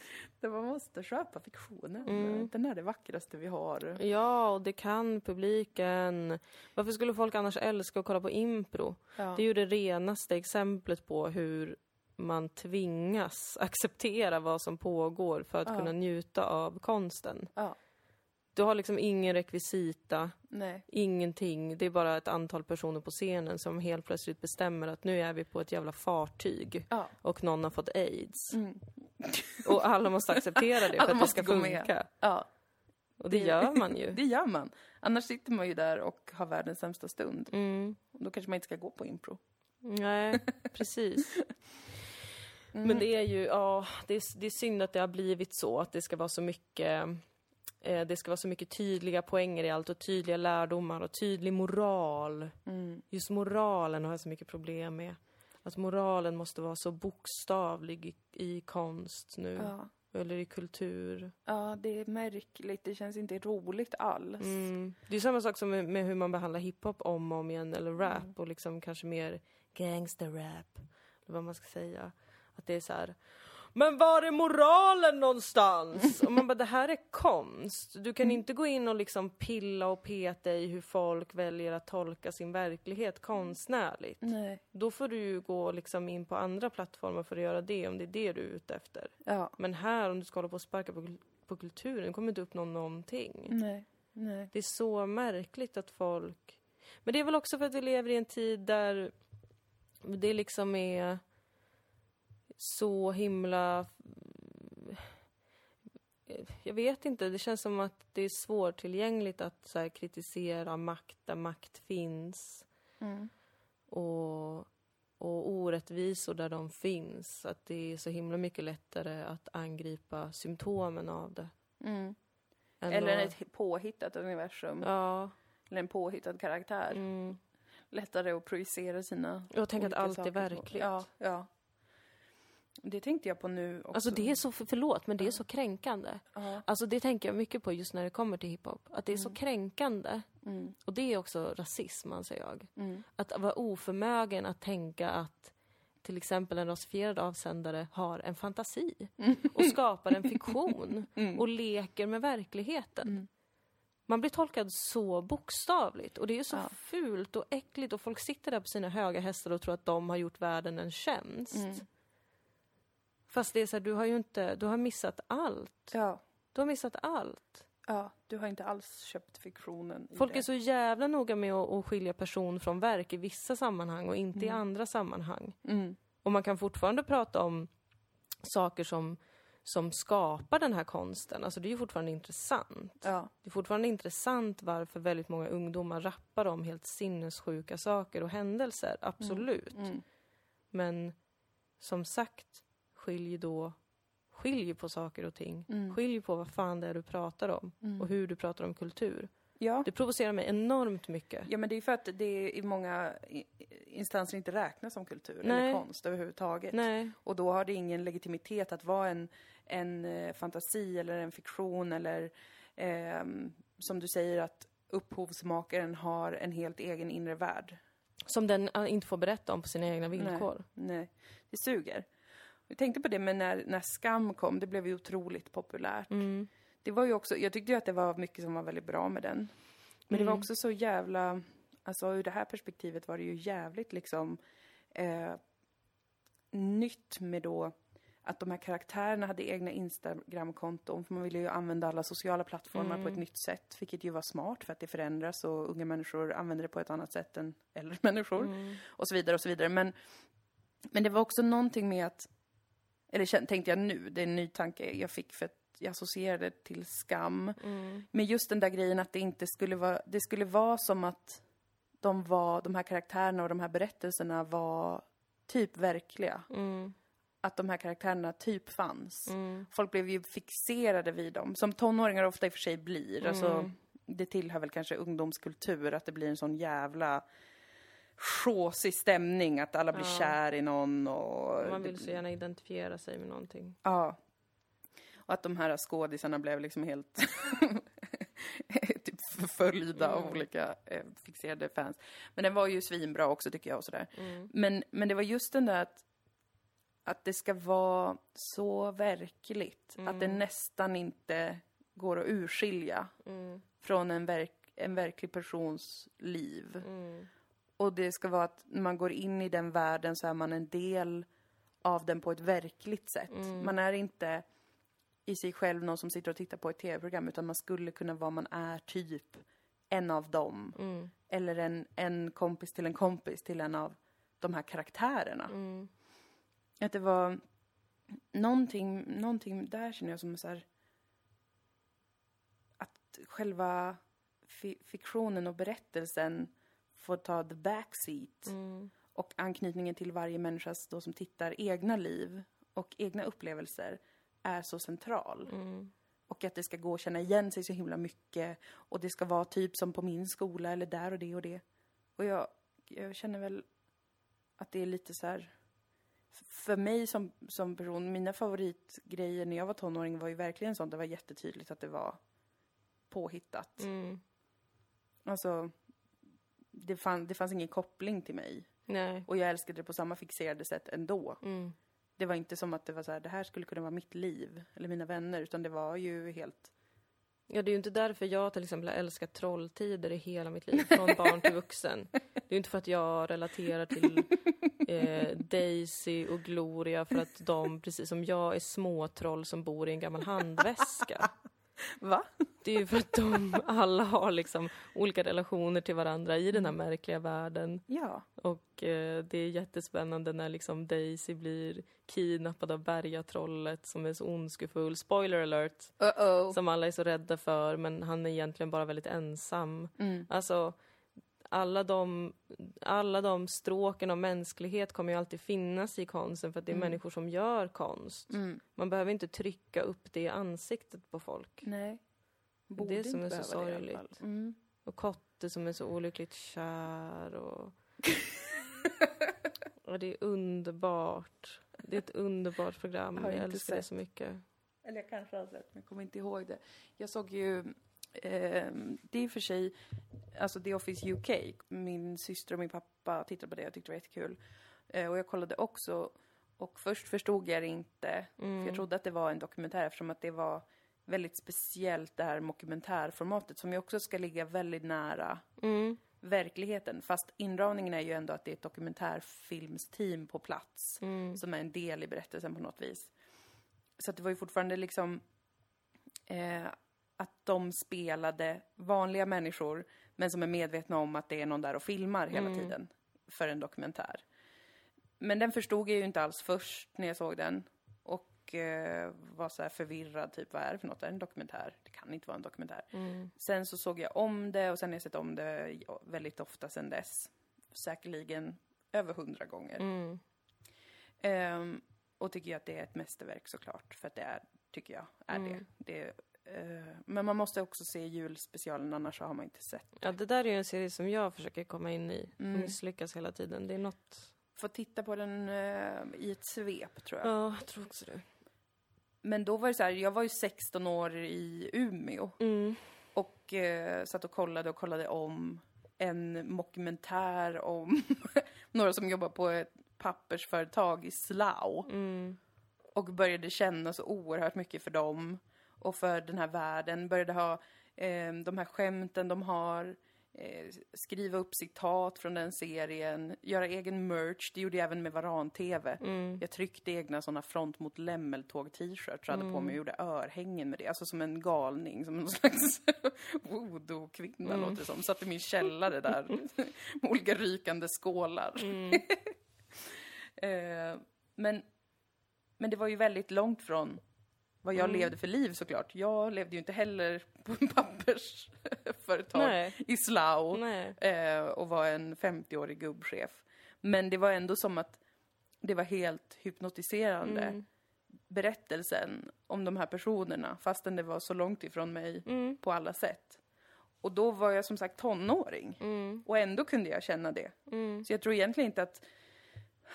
Det man måste köpa fiktionen. Mm. Den är det vackraste vi har. Ja, och det kan publiken. Varför skulle folk annars älska att kolla på impro? Ja. Det är ju det renaste exemplet på hur man tvingas (laughs) acceptera vad som pågår för att Ja. kunna njuta av konsten. Ja. Du har liksom ingen rekvisita, Nej. ingenting. Det är bara ett antal personer på scenen som helt plötsligt bestämmer att nu är vi på ett jävla fartyg Ja. och någon har fått aids. Mm. Och alla måste acceptera det (laughs) för att det ska funka. ja. Och det Det- gör man ju. (laughs) Det gör man. Annars sitter man ju där och har världens sämsta stund. Mm. Och Då kanske man inte ska gå på impro. Nej, (laughs) precis. Mm. Men det är ju, ja, det är, det är synd att det har blivit så, att det ska vara så mycket det ska vara så mycket tydliga poänger i allt och tydliga lärdomar och tydlig moral. Mm. Just moralen har jag så mycket problem med. Att moralen måste vara så bokstavlig i, i konst nu, Ja. eller i kultur. ja, det är märkligt. Det känns inte roligt alls. Mm. Det är samma sak som med, med hur man behandlar hiphop om och om igen, eller rap, Mm. och liksom kanske mer gangsterrap, eller vad man ska säga. Att det är så här. Men var är moralen någonstans? och man bara, det här är konst. Du kan inte gå in och liksom pilla och peta i hur folk väljer att tolka sin verklighet konstnärligt. Nej. Då får du ju gå liksom in på andra plattformar för att göra det, om det är det du är ute efter. Ja. Men här, om du ska hålla på och sparka på, på kulturen, kommer inte uppnå någonting. Nej. Nej. Det är så märkligt att folk... Men det är väl också för att vi lever i en tid där det liksom är så himla... Jag vet inte, det känns som att det är svårtillgängligt att så här, kritisera makt där makt finns. Mm. Och, och orättvisor där de finns. Att det är så himla mycket lättare att angripa symptomen av det. Mm. Eller att- ett påhittat universum. Ja. Eller en påhittad karaktär. Mm. Lättare att projicera sina Jag tänker att allt är på. verkligt. Ja, ja. Det tänkte jag på nu också. Alltså det är så, förlåt, men det är så kränkande. Ja. Alltså det tänker jag mycket på just när det kommer till hiphop. Att det är så kränkande. Mm. Och det är också rasism, anser jag. Mm. Att vara oförmögen att tänka att till exempel en rasifierad avsändare har en fantasi och skapar en fiktion (laughs) och leker med verkligheten. Mm. Man blir tolkad så bokstavligt och det är så Ja. fult och äckligt och folk sitter där på sina höga hästar och tror att de har gjort världen en tjänst. Mm. Fast det är så här, du har ju inte, du har missat allt. Ja. Du har missat allt. ja, du har inte alls köpt fiktionen Folk det. är så jävla noga med att, att skilja person från verk i vissa sammanhang och inte i andra sammanhang. Mm. Och man kan fortfarande prata om saker som, som skapar den här konsten. Alltså det är ju fortfarande intressant. Ja. Det är fortfarande intressant varför väldigt många ungdomar rappar om helt sinnessjuka saker och händelser. Absolut. Mm. Men som sagt, skilj då Skilj på saker och ting. Mm. Skilj på vad fan det är du pratar om och hur du pratar om kultur. Ja. Det provocerar mig enormt mycket. ja, men det är för att det i många instanser inte räknas som kultur Nej. eller konst överhuvudtaget. Nej. Och då har det ingen legitimitet att vara en, en eh, fantasi eller en fiktion eller ehm, som du säger att upphovsmakaren har en helt egen inre värld. Som den äh, inte får berätta om på sina egna villkor. Nej, det suger. Jag tänkte på det, men när, när Skam kom, det blev ju otroligt populärt. Mm. Det var ju också, jag tyckte ju att det var mycket som var väldigt bra med den. Men det var Mm. också så jävla, alltså ur det här perspektivet var det ju jävligt liksom eh, nytt med då att de här karaktärerna hade egna Instagram-konton, för man ville ju använda alla sociala plattformar på ett nytt sätt, vilket ju var smart för att det förändras och unga människor använder det på ett annat sätt än äldre människor. Och så vidare och så vidare. Men, men det var också någonting med att, eller tänkte jag nu, det är en ny tanke jag fick för att jag associerade till skam. Men just den där grejen att det inte skulle vara, det skulle vara som att de var, de här karaktärerna och de här berättelserna var typ verkliga. Mm. Att de här karaktärerna typ fanns. Folk blev ju fixerade vid dem, som tonåringar ofta i och för sig blir. Alltså, det tillhör väl kanske ungdomskultur att det blir en sån jävla sjåsig stämning, att alla blir kär i någon och... Man vill så gärna identifiera sig med någonting. Ja. Och att de här skådisarna blev liksom helt (laughs) typ förföljda av olika eh, fixerade fans. Men den var ju svinbra också tycker jag och sådär. Men, men det var just den där att, att det ska vara så verkligt. Att det nästan inte går att urskilja från en, verk, en verklig persons liv. Och det ska vara att när man går in i den världen så är man en del av den på ett verkligt sätt. Man är inte i sig själv någon som sitter och tittar på ett tv-program utan man skulle kunna vara man är typ en av dem. Eller en, en kompis till en kompis till en av de här karaktärerna. Att det var någonting, någonting där känner jag som så här att själva fi- fiktionen och berättelsen får ta the backseat. Och anknytningen till varje människas då som tittar egna liv och egna upplevelser är så central. Och att det ska gå att känna igen sig så himla mycket. Och det ska vara typ som på min skola eller där och det och det. Och jag, jag känner väl att det är lite så här... För mig som, som person, mina favoritgrejer när jag var tonåring var ju verkligen sånt. Det var jättetydligt att det var påhittat. Mm. Alltså, det, fann, det fanns ingen koppling till mig. Nej. Och jag älskade det på samma fixerade sätt ändå. Mm. Det var inte som att det var så här, det här skulle kunna vara mitt liv, eller mina vänner, utan det var ju helt... Ja, det är ju inte därför jag till exempel har älskat Trolltider i hela mitt liv, från barn till vuxen. (laughs) Det är ju inte för att jag relaterar till eh, Daisy och Gloria för att de, precis som jag, är små troll som bor i en gammal handväska. Va? Det är ju för att de alla har liksom olika relationer till varandra i den här märkliga världen. Ja. Och eh, det är jättespännande när liksom Daisy blir kidnappad av bergatrollet som är så ondskefull. Spoiler alert! Uh-oh. Som alla är så rädda för, men han är egentligen bara väldigt ensam. Mm. Alltså, alla de, alla de stråken av mänsklighet kommer ju alltid finnas i konsten för att det är människor som gör konst. Mm. Man behöver inte trycka upp det i ansiktet på folk. Nej. Det som inte är så det sorgligt. Mm. Och Kotte som är så olyckligt kär och... (laughs) och det är underbart. Det är ett underbart program. Jag Jag älskar det sett. så mycket. Eller jag kanske har sett, men jag kommer inte ihåg det. Jag såg ju, eh, det är i och för sig, alltså The Office UK. Min syster och min pappa tittade på det och tyckte det var jättekul. Eh, och jag kollade också, och först förstod jag det inte. För jag trodde att det var en dokumentär eftersom att det var väldigt speciellt det här dokumentärformatet som ju också ska ligga väldigt nära Mm. verkligheten. Fast inramningen är ju ändå att det är ett dokumentärfilmsteam på plats Mm. som är en del i berättelsen på något vis. Så att det var ju fortfarande liksom eh, att de spelade vanliga människor men som är medvetna om att det är någon där och filmar hela tiden för en dokumentär. Men den förstod jag ju inte alls först när jag såg den och eh, var så här förvirrad, typ vad är det för något? Är det en dokumentär? Det kan inte vara en dokumentär. Sen så såg jag om det och sen har jag sett om det väldigt ofta sen dess. Säkerligen över hundra gånger. Mm. Ehm, och tycker jag att det är ett mästerverk såklart, för att det är, tycker jag, är Mm. det. det men man måste också se julspecialen, annars så har man inte sett. Ja, det där är ju en serie som jag försöker komma in i. Mm. Och misslyckas hela tiden. Det är något... Få titta på den eh, i ett svep, tror jag. Ja, jag tror också det. Men då var det så här, jag var ju 16 år i Umeå Mm. och eh, satt och kollade och kollade om en mockumentär om (laughs) några som jobbar på ett pappersföretag i Slau. Mm. och började känna så oerhört mycket för dem och för den här världen. Började ha eh, de här skämten de har, eh, skriva upp citat från den serien, göra egen merch. Det gjorde jag även med Varan-TV. Jag tryckte egna sådana front mot lämmeltåg-t-shirts hade på mig och gjorde örhängen med det. Alltså som en galning, som en slags (laughs) voodoo-kvinna låter det som. Satt i min källare där (laughs) med olika rykande skålar. (laughs) eh, men, men det var ju väldigt långt från vad jag levde för liv såklart. Jag levde ju inte heller på en pappersföretag Nej. i Nej. eh, och var en 50-årig gubbchef. Men det var ändå som att det var helt hypnotiserande Mm. berättelsen om de här personerna fastän det var så långt ifrån mig Mm. på alla sätt. Och då var jag som sagt tonåring Mm. och ändå kunde jag känna det. Så jag tror egentligen inte att,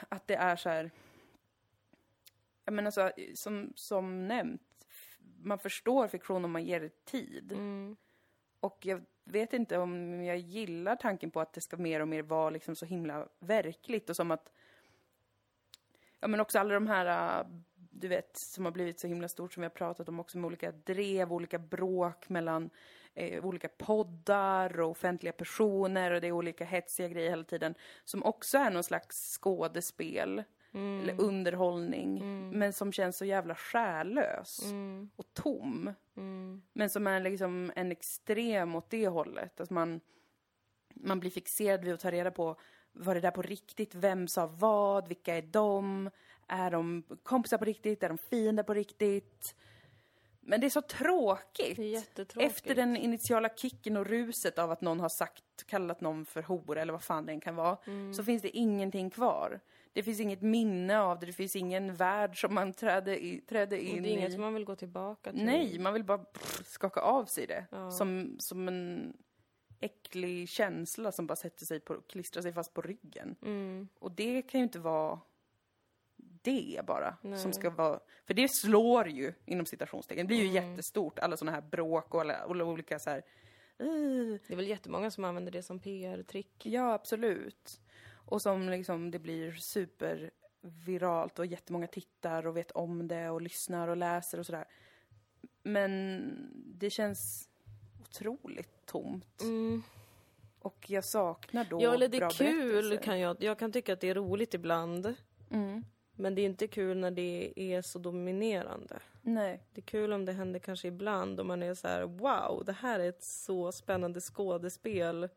att det är så här... Jag menar så, som, som nämnt, man förstår fiktion om man ger det tid. Mm. Och jag vet inte om jag gillar tanken på att det ska mer och mer vara liksom så himla verkligt och som att... Ja men också alla de här, äh, du vet, som har blivit så himla stort som vi har pratat om också med olika drev, olika bråk mellan eh, olika poddar och offentliga personer och det är olika hetsiga grejer hela tiden. Som också är någon slags skådespel eller underhållning. Men som känns så jävla själlös och tom. Men som är liksom en extrem åt det hållet. Att man, man blir fixerad vid att ta reda på var det där på riktigt? Vem sa vad? Vilka är de? Är de kompisar på riktigt? Är de fiender på riktigt? Men det är så tråkigt. Är. Efter den initiala kicken och ruset av att någon har sagt, kallat någon för hora eller vad fan det än kan vara, Mm. så finns det ingenting kvar. Det finns inget minne av det, det finns ingen värld som man trädde, i, trädde in det är inget i. som man vill gå tillbaka till. Nej, man vill bara pff, skaka av sig det. Som, som en äcklig känsla som bara sätter sig på, klistrar sig fast på ryggen. Mm. Och det kan ju inte vara det bara som ska vara, för det slår ju inom citationstecken. Det blir ju Mm. jättestort, alla sådana här bråk och alla, alla olika så här. Det är väl jättemånga som använder det som PR-trick. Ja, absolut. Och som liksom det blir superviralt och jättemånga tittar och vet om det och lyssnar och läser och sådär. Men det känns otroligt tomt. Och jag saknar då Mm. Ja, eller det är kul kan jag... Jag kan tycka att det är roligt ibland. Mm. Men det är inte kul när det är så dominerande. Nej. Det är kul om det händer kanske ibland och man är så här: wow, det här är ett så spännande skådespel.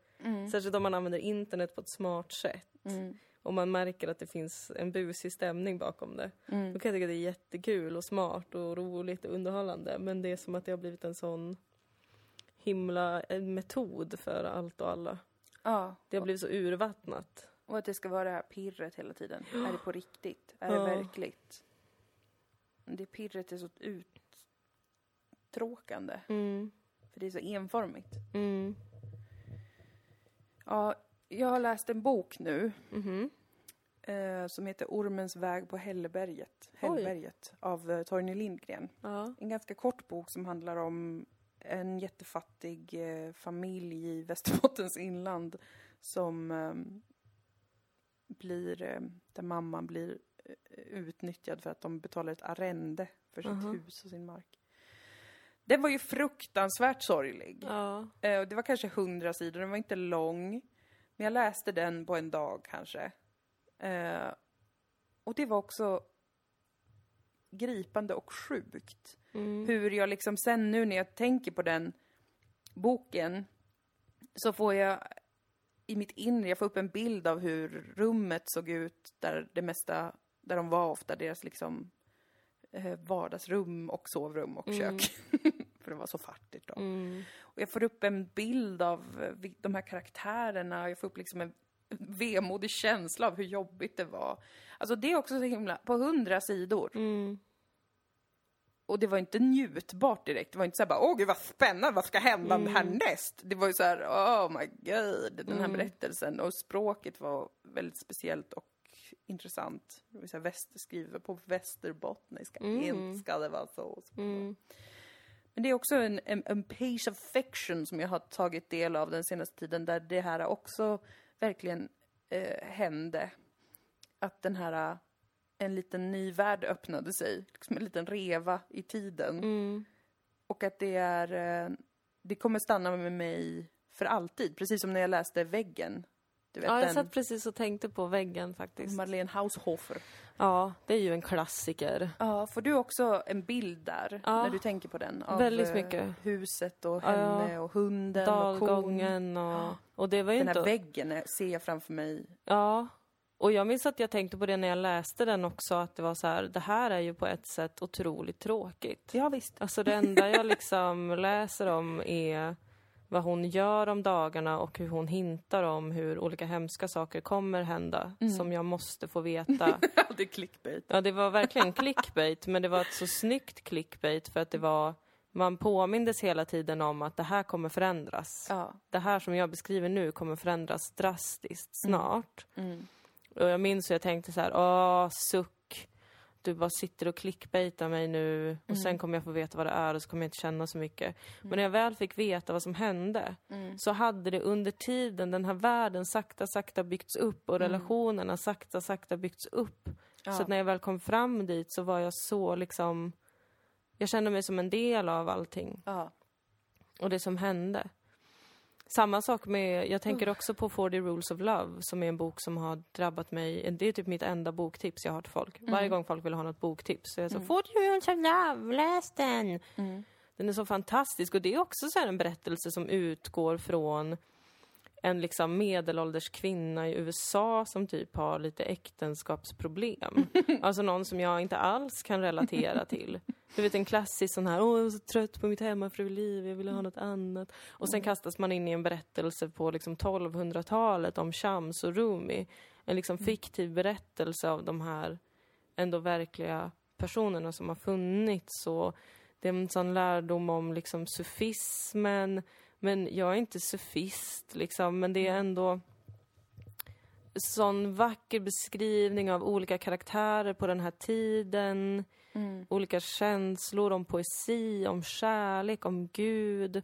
Särskilt om man använder internet på ett smart sätt. Och man märker att det finns en busig stämning bakom det. Då kan jag tycka att det är jättekul och smart och roligt och underhållande. Men det är som att det har blivit en sån himla en metod för allt och alla. Ja, Det har blivit så urvattnat. och att det ska vara det här pirret hela tiden. Är det på riktigt? Är det Ja. verkligt? Det pirret är så uttråkande. Mm. För det är så enformigt. Mm. Ja, jag har läst en bok nu Mhm. eh, som heter Ormens väg på Hälleberget, Hällberget av eh, Torgny Lindgren. Ja. En ganska kort bok som handlar om en jättefattig eh, familj i Västerbottens inland som eh, blir, eh, där mamman blir eh, utnyttjad för att de betalar ett arrende för sitt Aha. hus och sin mark. Den var ju fruktansvärt sorglig. Ja. Eh, det var kanske hundra sidor, den var inte lång. Men jag läste den på en dag kanske. Eh, och det var också gripande och sjukt. Mm. Hur jag liksom sen nu när jag tänker på den boken så får jag i mitt inre, jag får upp en bild av hur rummet såg ut där det mesta, där de var ofta, deras liksom vardagsrum och sovrum och kök. (laughs) För det var så fattigt då. Mm. Och jag får upp en bild av eh, de här karaktärerna och jag får upp liksom en vemodig känsla av hur jobbigt det var. Alltså det är också så himla, på hundra sidor. Mm. Och det var inte njutbart direkt. Det var inte så här bara, åh gud vad spännande, vad ska hända härnäst? Det var ju så här, oh my god, den här berättelsen. Och språket var väldigt speciellt och intressant. Det var så här västerskrivet på västerbottniska. Enska, det var så. Mm. Men det är också en, en, en page of fiction som jag har tagit del av den senaste tiden där det här också verkligen eh, hände. Att den här, en liten ny värld öppnade sig, liksom en liten reva i tiden. Mm. Och att det är, eh, det kommer stanna med mig för alltid. Precis som när jag läste Väggen. Du vet Ja, jag den, satt precis och tänkte på väggen faktiskt. Madeleine Haushofer. Ja, det är ju en klassiker. Ja, får du också en bild där Ja. när du tänker på den? Av Väldigt eh, mycket. huset och Ja, ja. henne och hunden och kon. Dalgången och... Och det var ju Den inte... här väggen ser jag framför mig. Ja. Och jag minns att jag tänkte på det när jag läste den också, att det var så här, det här är ju på ett sätt otroligt tråkigt. Ja, visst. Alltså det enda jag liksom (laughs) läser om är vad hon gör om dagarna och hur hon hintar om hur olika hemska saker kommer hända som jag måste få (laughs) veta. det är clickbait. Ja, det var verkligen clickbait, men det var ett så snyggt clickbait för att det var man påmindes hela tiden om att det här kommer förändras. Ja. Det här som jag beskriver nu kommer förändras drastiskt snart. Mm. Och jag minns hur jag tänkte så här, åh, suck. Du bara sitter och clickbaitar mig nu och sen kommer jag få veta vad det är och så kommer jag inte känna så mycket. Men när jag väl fick veta vad som hände så hade det under tiden, den här världen sakta, sakta byggts upp och relationerna sakta, sakta byggts upp. Ja. Så att när jag väl kom fram dit så var jag så liksom, jag kände mig som en del av allting Ja. och det som hände. Samma sak med, jag tänker också på 40 Rules of Love som är en bok som har drabbat mig. Det är typ mitt enda boktips jag har till folk. Varje gång folk vill ha något boktips så är jag så 40 Rules of Love, läs den! Den är så fantastisk och det är också så en berättelse som utgår från en liksom medelålders kvinna i USA som typ har lite äktenskapsproblem. (laughs) alltså någon som jag inte alls kan relatera till. Du vet en klassisk sån här, åh jag är så trött på mitt hemmafruliv, jag vill ha något annat. Och sen kastas man in i en berättelse på liksom 1200-talet om Shams och Rumi. En liksom fiktiv berättelse av de här ändå verkliga personerna som har funnits. Och det är en sån lärdom om liksom sufismen. Men jag är inte sufist liksom, men det är ändå sån vacker beskrivning av olika karaktärer på den här tiden. Olika känslor om poesi, om kärlek, om Gud.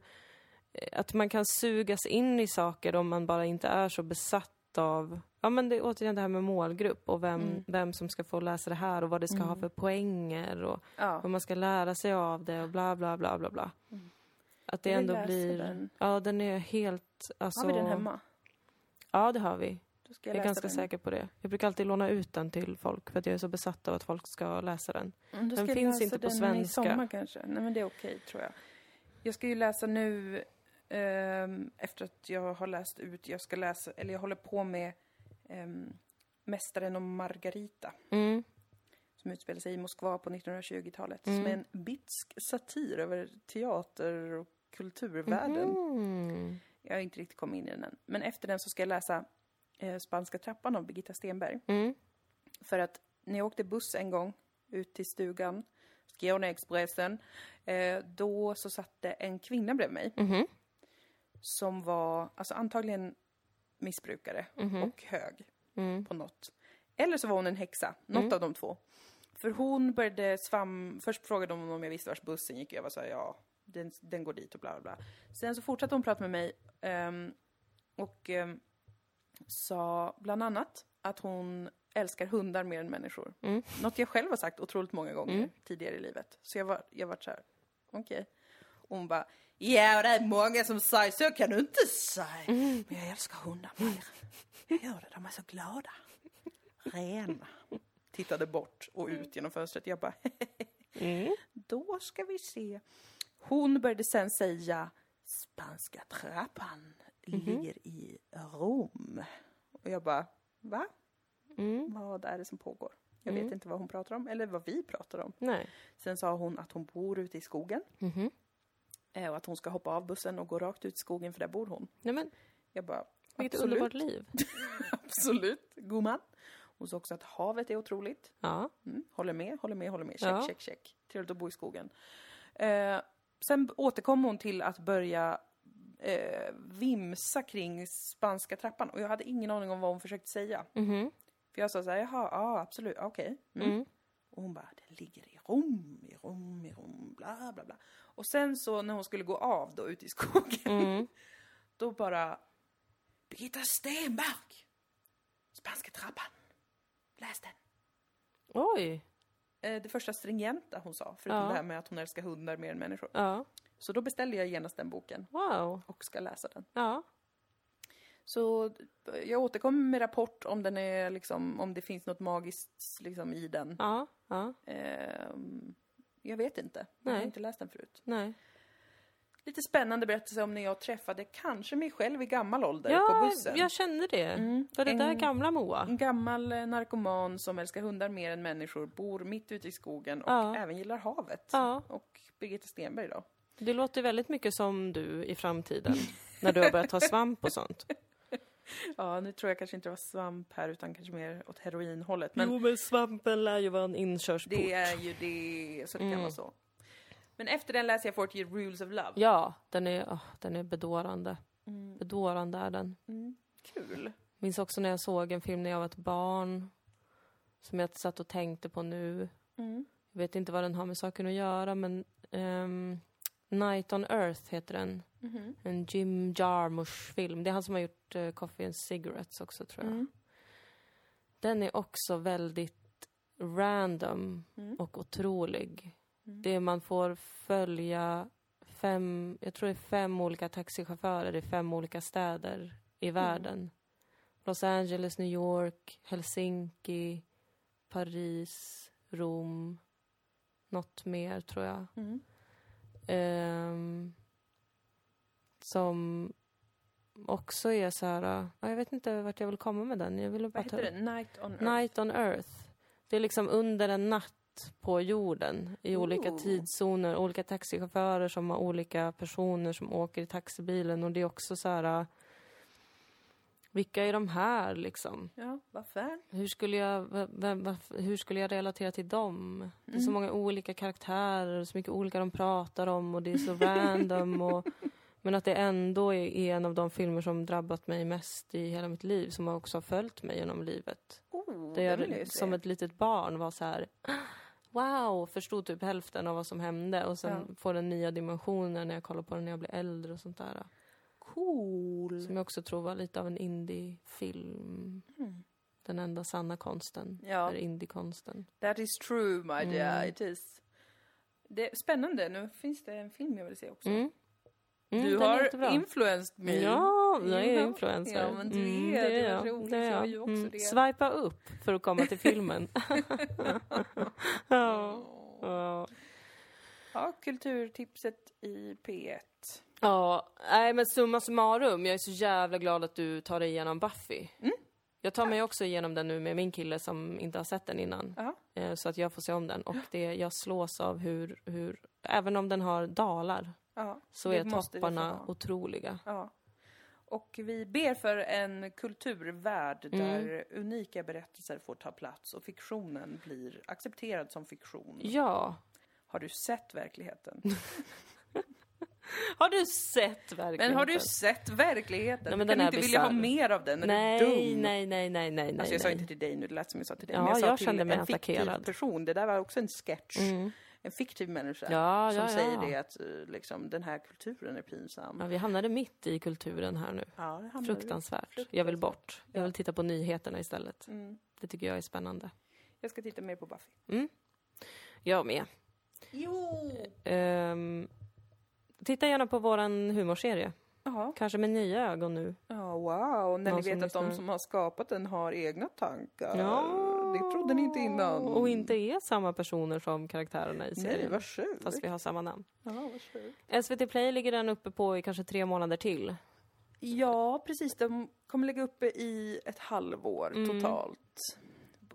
Eh, Att man kan sugas in i saker om man bara inte är så besatt av... Ja men det är återigen det här med målgrupp och vem, vem som ska få läsa det här och vad det ska ha för poänger och Ja. vad man ska lära sig av det och bla bla bla bla bla. Att det ändå läsa blir... den. Ja, den är helt... Alltså, Har vi den hemma? Ja, det har vi. Ska Jag är läsa ganska den. säker på det. Jag brukar alltid låna ut den till folk för att jag är så besatt av att folk ska läsa den. Mm, Den ska finns läsa inte på den svenska. i sommar kanske. Nej men det är okej tror jag. Jag ska ju läsa nu ehm, efter att jag har läst ut, jag ska läsa, eller jag håller på med um, Mästaren och Margarita. Mm. Som utspelar sig i Moskva på 1920-talet. Mm. Som är en bitsk satir över teater och kulturvärlden. Mm. Jag har inte riktigt kommit in i den än. Men efter den så ska jag läsa eh, Spanska trappan av Birgitta Stenberg. Mm. För att när jag åkte buss en gång ut till stugan, Skåneexpressen, eh, då så satt det en kvinna bredvid mig Mhm. som var alltså antagligen missbrukare och hög Mm. på något. Eller så var hon en häxa, något av de två. För hon började svam... Först frågade hon om jag visste vart bussen gick och jag var såhär, ja, den, den går dit och bla bla bla. Sen så fortsatte hon prata med mig ehm, och ehm, sa bland annat att hon älskar hundar mer än människor. Mm. Något jag själv har sagt otroligt många gånger Mm. tidigare i livet. Så jag var, jag var så här, okej. Och hon bara, ja det är många som säger så kan du inte säga. Mm. Men jag älskar hundar mer. Jag gör det, de är så glada. Rena. Tittade bort och ut genom fönstret. Jag bara, (laughs) Mm. då ska vi se. Hon började sen säga, spanska trappan ligger i Rom. Och jag bara, va? Mm. Vad är det som pågår? Jag vet Mm. inte vad hon pratar om, eller vad vi pratar om. Nej. Sen sa hon att hon bor ute i skogen eh, och att hon ska hoppa av bussen och gå rakt ut i skogen för där bor hon. Nej men, Jag bara, vilket absolut, underbart liv. (laughs) absolut, gumman. Hon sa också att havet är otroligt. Ja. Mm, håller med, håller med, håller med. Check, Ja. check, check. Trevligt att bo i skogen. Eh, sen återkom hon till att börja eh, vimsa kring spanska trappan och jag hade ingen aning om vad hon försökte säga. Mhm. För jag sa så här, jaha, ja absolut, okej. Mm. Mm. Och hon bara, det ligger i Rom, i Rom, i Rom, bla bla bla. Och sen så när hon skulle gå av då ute i skogen, Mm. (laughs) då bara Birgitta Stenberg! Spanska trappan. Läs den. Oj. Eh, det första stringenta hon sa, förutom Ja. det här med att hon älskar hundar mer än människor. Ja. Så då beställde jag genast den boken Wow. och ska läsa den. Ja. Så jag återkommer med rapport om den är liksom, om det finns något magiskt liksom i den. Ja. Ja. Ehm, jag vet inte. Jag har Nej. inte läst den förut. Nej. Lite spännande berättelse om när jag träffade kanske mig själv i gammal ålder på Ja, bussen. jag kände det. Mm. Var det där En- gamla Moa? En gammal eh, narkoman som älskar hundar mer än människor, bor mitt ute i skogen och Ja. även gillar havet. Ja. Och Birgitta Stenberg då. Det låter väldigt mycket som du i framtiden. när du har börjat ta (laughs) svamp och sånt. Ja, nu tror jag kanske inte det var svamp här utan kanske mer åt heroinhållet. Men jo, men svampen lär ju vara en inkörsport. det är ju det, så det kan Mm. vara så. Men efter den läser jag 40 Rules of Love. Ja, den är, åh, den är bedårande. Mm. Bedårande är den. Mm. Kul. Minns också när jag såg en film när jag var ett barn. Som jag satt och tänkte på nu. Mm. Jag vet inte vad den har med saken att göra men ehm, Night on Earth heter den. Mhm. En Jim Jarmusch-film. Det är han som har gjort uh, Coffee and Cigarettes också tror jag. Mm. Den är också väldigt random Mm. och otrolig. Mm. Det man får följa fem, jag tror det är fem olika taxichaufförer i fem olika städer i världen. Los Angeles, New York, Helsinki, Paris, Rom, något mer tror jag. Mm. Ehm, som också är så här, ja, jag vet inte vart jag vill komma med den. Jag ville bara Vad ta heter det? Night on Earth? Night on Earth. Det är liksom under en natt på jorden i olika Ooh. tidszoner. Olika taxichaufförer som har olika personer som åker i taxibilen. Och det är också så här... äh, Vilka är de här liksom? Ja, varför? Hur skulle jag, vem, varf- hur skulle jag relatera till dem? Det är så Mm. många olika karaktärer och så mycket olika de pratar om och det är så random. Och, (laughs) men att det ändå är, en av de filmer som drabbat mig mest i hela mitt liv. Som också har följt mig genom livet. Oh, Där jag som ett litet barn var så här Wow, förstod typ hälften av vad som hände och sen Ja. får den nya dimensioner när jag kollar på den när jag blir äldre och sånt där. Cool. Som jag också tror var lite av en indie-film. Mm. Den enda sanna konsten Ja. är indie-konsten. That is true, my dear. Mm. It is. Det är spännande. Nu finns det en film jag vill se också. Mm. Mm, Du har influenced me. Ja, jag är influencer. Ja, men du Mm, är det. är jag. roligt. Det är Jag jag. också Mm. det. Swipa upp för att komma till (laughs) filmen. (laughs) ja. Ja. Ja, kulturtipset i P1. Ja, nej men summa summarum, jag är så jävla glad att du tar dig igenom Buffy. Mm. Jag tar mig också igenom den nu med min kille som inte har sett den innan. Ja. Eh, Så att jag får se om den. Och det, jag slås av hur, hur, även om den har dalar, Ja, så är topparna otroliga. Ja. Och vi ber för en kulturvärld Mm. där unika berättelser får ta plats och fiktionen blir accepterad som fiktion. Ja. Har du sett verkligheten? (laughs) Har du sett verkligen? Men har du sett verkligheten? Nej, men kan du är inte vilja ha mer av den? Är Nej, du nej, dum? nej, nej, nej, nej. Alltså jag sa nej. inte till dig nu, det lät som jag sa till dig. Ja, men jag sa jag till kände mig en attackerad. person. Det där var också en sketch. Mm. En fiktiv människa. Ja, som ja, säger ja. det att eh, liksom, den här kulturen är pinsam. Ja, vi hamnade mitt i kulturen här nu. Hamnar Fruktansvärt. Jag vill bort. Jag vill titta på nyheterna istället. Mm. Det tycker jag är spännande. Jag ska titta mer på Buffy. Mm. Jag med. Jo! Ehm, titta gärna på våran humorserie. Jaha. Kanske med nya ögon nu. Ja, wow. När Någon ni vet att de lyssnar. som har skapat den har egna tankar. Ja. Det trodde ni inte innan. Och inte är samma personer som karaktärerna i Nej, serien. vad sjukt. fast vi har samma namn. Ja, vad sjukt. SVT Play ligger den uppe på i kanske tre månader till. Ja, precis. De kommer lägga uppe i ett halvår Mm. totalt.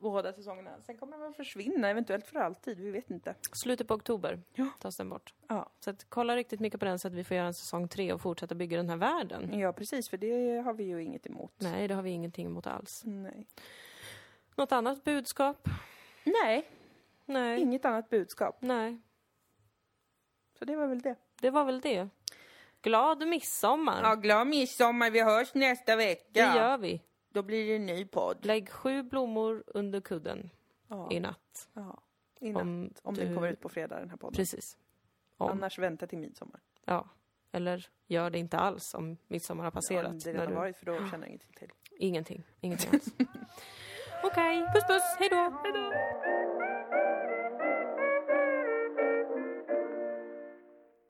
Båda säsongerna. Sen kommer den försvinna, eventuellt för alltid. Vi vet inte. Slutet på oktober Ja. tas den bort. Ja, Så att, kolla riktigt mycket på den så att vi får göra en säsong tre och fortsätta bygga den här världen. ja precis. För det har vi ju inget emot. Nej, det har vi ingenting emot alls. Nej. Något annat budskap? Nej, Nej. inget annat budskap. Nej. Så det var väl det. Det var väl det. Glad midsommar! Ja, glad midsommar. Vi hörs nästa vecka. Det gör vi. Då blir det en ny podd. Lägg sju blommor under kudden Ja, i natt. ja. Innan. Om, Om du... den kommer ut på fredag, den här podden. Precis. Om. Annars vänta till midsommar. Ja. Eller gör det inte alls om midsommar har passerat. Ja, det när har du... varit, för då känner jag ingenting till. (gasps) Ingenting. Ingenting alls. (laughs) Okej, puss puss. Hej då. Då!